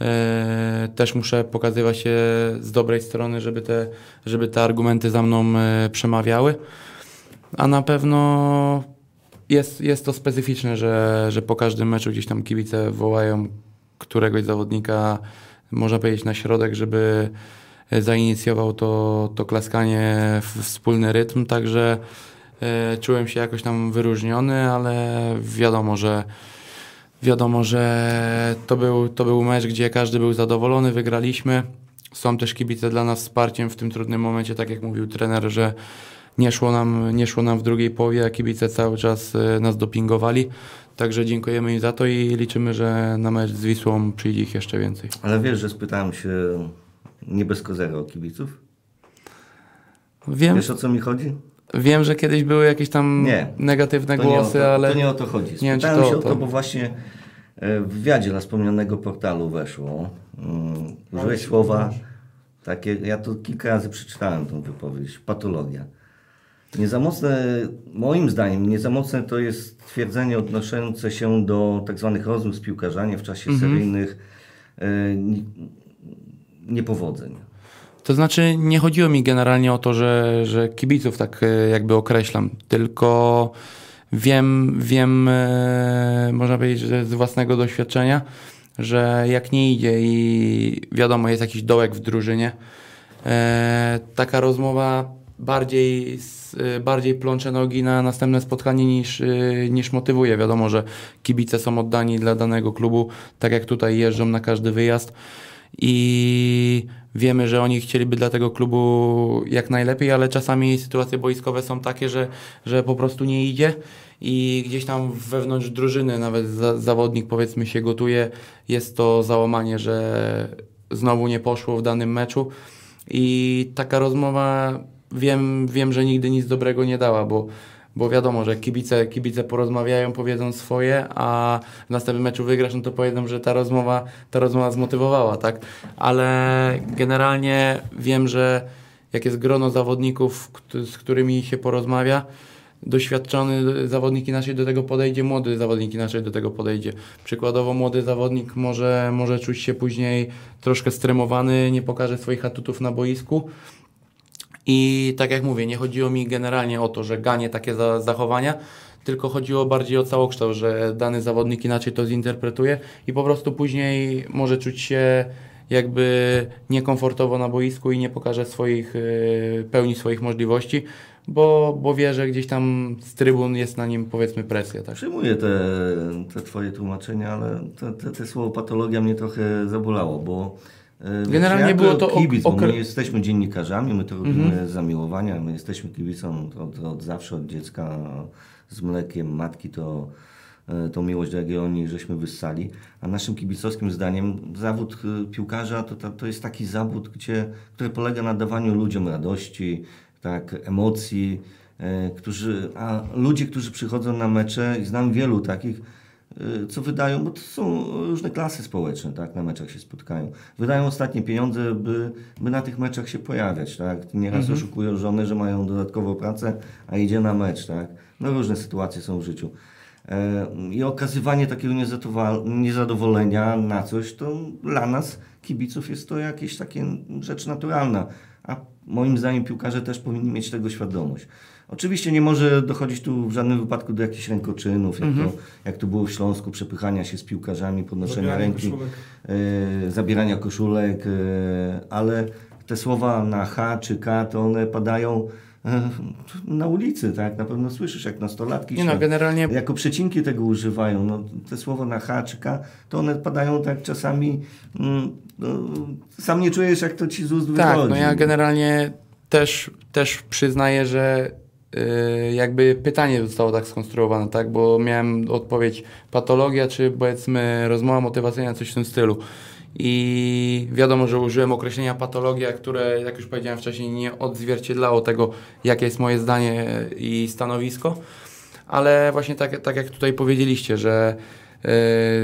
e, też muszę pokazywać się z dobrej strony, żeby te, żeby te argumenty za mną przemawiały. A na pewno jest, jest to specyficzne, że, że po każdym meczu gdzieś tam kibice wołają któregoś zawodnika, można powiedzieć, na środek, żeby zainicjował to, to klaskanie w wspólny rytm, także e, czułem się jakoś tam wyróżniony, ale wiadomo, że wiadomo, że to był, to był mecz, gdzie każdy był zadowolony, wygraliśmy. Są też kibice dla nas wsparciem w tym trudnym momencie, tak jak mówił trener, że nie szło nam, nie szło nam w drugiej połowie, a kibice cały czas e, nas dopingowali. Także dziękujemy im za to i liczymy, że na mecz z Wisłą przyjdzie ich jeszcze więcej. Ale wiesz, że spytałem się nie bez kozera o kibiców? Wiem, Wiesz o co mi chodzi? wiem, że kiedyś były jakieś tam Nie. negatywne To nie, głosy, to, ale to nie o to chodzi. nie wiem, czy Spytałem to się o to, to. bo właśnie e, w wywiadzie dla wspomnianego portalu weszło. Mm, Użyłeś słowa takie, ja to kilka razy przeczytałem tą wypowiedź, patologia. Nie za mocne, moim zdaniem, nie za mocne to jest twierdzenie odnoszące się do tak zwanych rozmów z piłkarzami w czasie Mhm. seryjnych e, ni- niepowodzeń. To znaczy, nie chodziło mi generalnie o to, że, że kibiców tak e, jakby określam, tylko wiem, wiem, e, można powiedzieć, że z własnego doświadczenia, że jak nie idzie i wiadomo, jest jakiś dołek w drużynie, taka rozmowa bardziej, e, bardziej plącze nogi na następne spotkanie niż, e, niż motywuje. Wiadomo, że kibice są oddani dla danego klubu, tak jak tutaj jeżdżą na każdy wyjazd. I wiemy, że oni chcieliby dla tego klubu jak najlepiej, ale czasami sytuacje boiskowe są takie, że, że po prostu nie idzie. I gdzieś tam wewnątrz drużyny nawet za, zawodnik powiedzmy się gotuje, jest to załamanie, że znowu nie poszło w danym meczu. I taka rozmowa wiem, wiem że nigdy nic dobrego nie dała, bo bo wiadomo, że kibice, kibice porozmawiają, powiedzą swoje, a w następnym meczu wygrasz, no to powiedzą, że ta rozmowa, ta rozmowa zmotywowała, tak? Ale generalnie wiem, że jak jest grono zawodników, z którymi się porozmawia, doświadczony zawodnik inaczej do tego podejdzie, młody zawodnik inaczej do tego podejdzie. Przykładowo młody zawodnik może, może czuć się później troszkę stremowany, nie pokaże swoich atutów na boisku, i tak jak mówię, nie chodziło mi generalnie o to, że ganie takie za, zachowania, tylko chodziło bardziej o całokształt, że dany zawodnik inaczej to zinterpretuje i po prostu później może czuć się jakby niekomfortowo na boisku i nie pokaże swoich, y, pełni swoich możliwości, bo, bo wie, że gdzieś tam z trybun jest na nim powiedzmy presja. Tak? Przyjmuję te, te twoje tłumaczenia, ale te, te, te słowo patologia mnie trochę zabolało, bo Generalnie ja było to ok- kibic, bo okre- my jesteśmy dziennikarzami, my to robimy Mhm. z zamiłowania, my jesteśmy kibicą od, od zawsze, od dziecka z mlekiem matki to e, tą miłość do Jagiellonii żeśmy wyssali, a naszym kibicowskim zdaniem zawód e, piłkarza to, to, to jest taki zawód, gdzie, który polega na dawaniu ludziom radości, tak, emocji, e, którzy, a ludzie, którzy przychodzą na mecze i znam wielu takich, co wydają, bo to są różne klasy społeczne, tak, na meczach się spotkają. Wydają ostatnie pieniądze, by, by na tych meczach się pojawiać, tak. Nieraz oszukują żonę, że mają dodatkową pracę, a idzie na mecz, tak. No różne sytuacje są w życiu. E, I okazywanie takiego niezadowolenia na coś, to dla nas, kibiców, jest to jakieś takie rzecz naturalna. A moim zdaniem piłkarze też powinni mieć tego świadomość. Oczywiście nie może dochodzić tu w żadnym wypadku do jakichś rękoczynów, jak, to, jak to było w Śląsku, przepychania się z piłkarzami, podnoszenia Zabieranie ręki, koszulek. e, zabierania koszulek, e, ale te słowa na H czy K, to one padają e, na ulicy, tak? Na pewno słyszysz, jak nastolatki Nie no, się generalnie jako przecinki tego używają. No, te słowa na H czy K, to one padają tak czasami. Mm, no, sam nie czujesz, jak to ci z ust Tak, wychodzi. no ja generalnie też, też przyznaję, że jakby pytanie zostało tak skonstruowane, tak, bo miałem odpowiedź patologia, czy powiedzmy rozmowa motywacyjna, coś w tym stylu. I wiadomo, że użyłem określenia patologia, które, jak już powiedziałem wcześniej, nie odzwierciedlało tego, jakie jest moje zdanie i stanowisko. Ale właśnie tak, tak jak tutaj powiedzieliście, że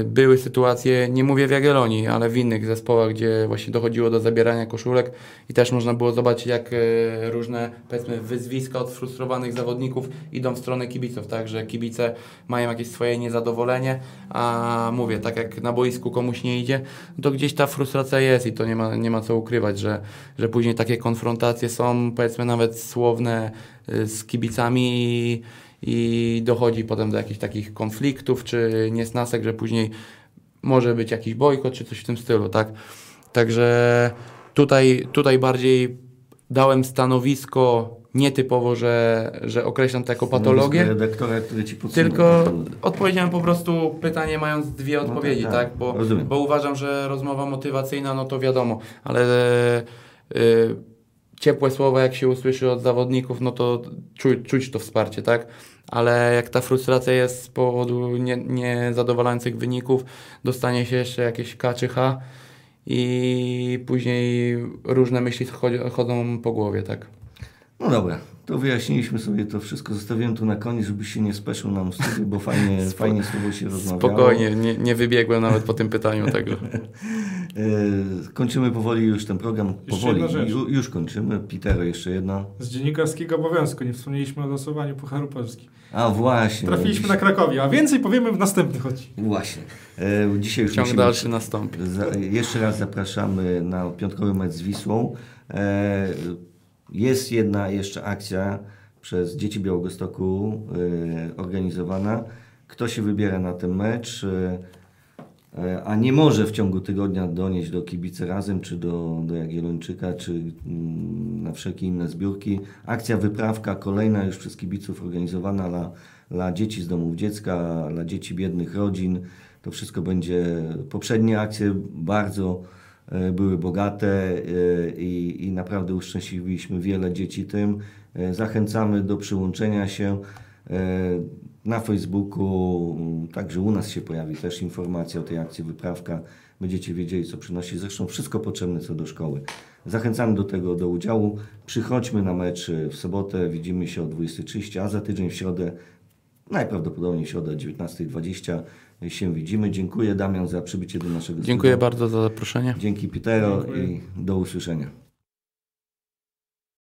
były sytuacje, nie mówię w Jagiellonii, ale w innych zespołach, gdzie właśnie dochodziło do zabierania koszulek i też można było zobaczyć, jak e, różne, powiedzmy, wyzwiska od frustrowanych zawodników idą w stronę kibiców, tak, że kibice mają jakieś swoje niezadowolenie, a mówię, tak jak na boisku komuś nie idzie, to gdzieś ta frustracja jest i to nie ma, nie ma co ukrywać, że, że później takie konfrontacje są, powiedzmy, nawet słowne y, z kibicami i, i dochodzi potem do jakichś takich konfliktów czy niesnasek, że później może być jakiś bojkot czy coś w tym stylu, tak? Także tutaj, tutaj bardziej dałem stanowisko nietypowo, że, że określam to jako patologię, redaktora, który ci tylko odpowiedziałem po prostu pytanie mając dwie tak, odpowiedzi, tak. tak? Bo, bo uważam, że rozmowa motywacyjna, no to wiadomo, ale y, ciepłe słowa jak się usłyszy od zawodników, no to czuć, czuć to wsparcie, tak? Ale jak ta frustracja jest z powodu nie- niezadowalających wyników, dostanie się jeszcze jakieś K czy H i później różne myśli chodzą po głowie, tak? No dobra, to wyjaśniliśmy sobie to wszystko. Zostawiłem tu na koniec, żebyś się nie speszył nam w studiu, bo fajnie, (laughs) fajnie z tobą się rozmawiało. Spokojnie, nie, nie wybiegłem nawet po tym pytaniu, także. (laughs) E, Kończymy powoli już ten program. Jeszcze Powoli, jedna. Ju, już kończymy. Pitero, jeszcze jedno. Z dziennikarskiego obowiązku, nie wspomnieliśmy o losowaniu Pucharu Polski. A właśnie. Trafiliśmy na Krakowie, a więcej powiemy w następnych odcinkach. Właśnie. E, Dzisiaj już Ciąg musimy- dalszy nastąpi. Za, jeszcze raz zapraszamy na piątkowy mecz z Wisłą. E, jest jedna jeszcze akcja przez Dzieci Białegostoku e, organizowana. Kto się wybiera na ten mecz, e, e, a nie może w ciągu tygodnia donieść do Kibice Razem, czy do, do Jagiellończyka, czy mm, na wszelkie inne zbiórki. Akcja wyprawka kolejna już przez kibiców organizowana dla, dla dzieci z domów dziecka, dla dzieci biednych rodzin. To wszystko będzie. Poprzednie akcje bardzo były bogate e, i, i naprawdę uszczęśliwiliśmy wiele dzieci tym. E, Zachęcamy do przyłączenia się. E, Na Facebooku, także u nas się pojawi też informacja o tej akcji Wyprawka. Będziecie wiedzieli, co przynosi. Zresztą wszystko potrzebne co do szkoły. Zachęcamy do tego, do udziału. Przychodźmy na mecz e, w sobotę. Widzimy się o 20.30, a za tydzień w środę Najprawdopodobniej środa 19.20 się widzimy. Dziękuję Damian za przybycie do naszego Dziękuję studia. bardzo za zaproszenie. Dzięki Pitero Dziękuję. i do usłyszenia.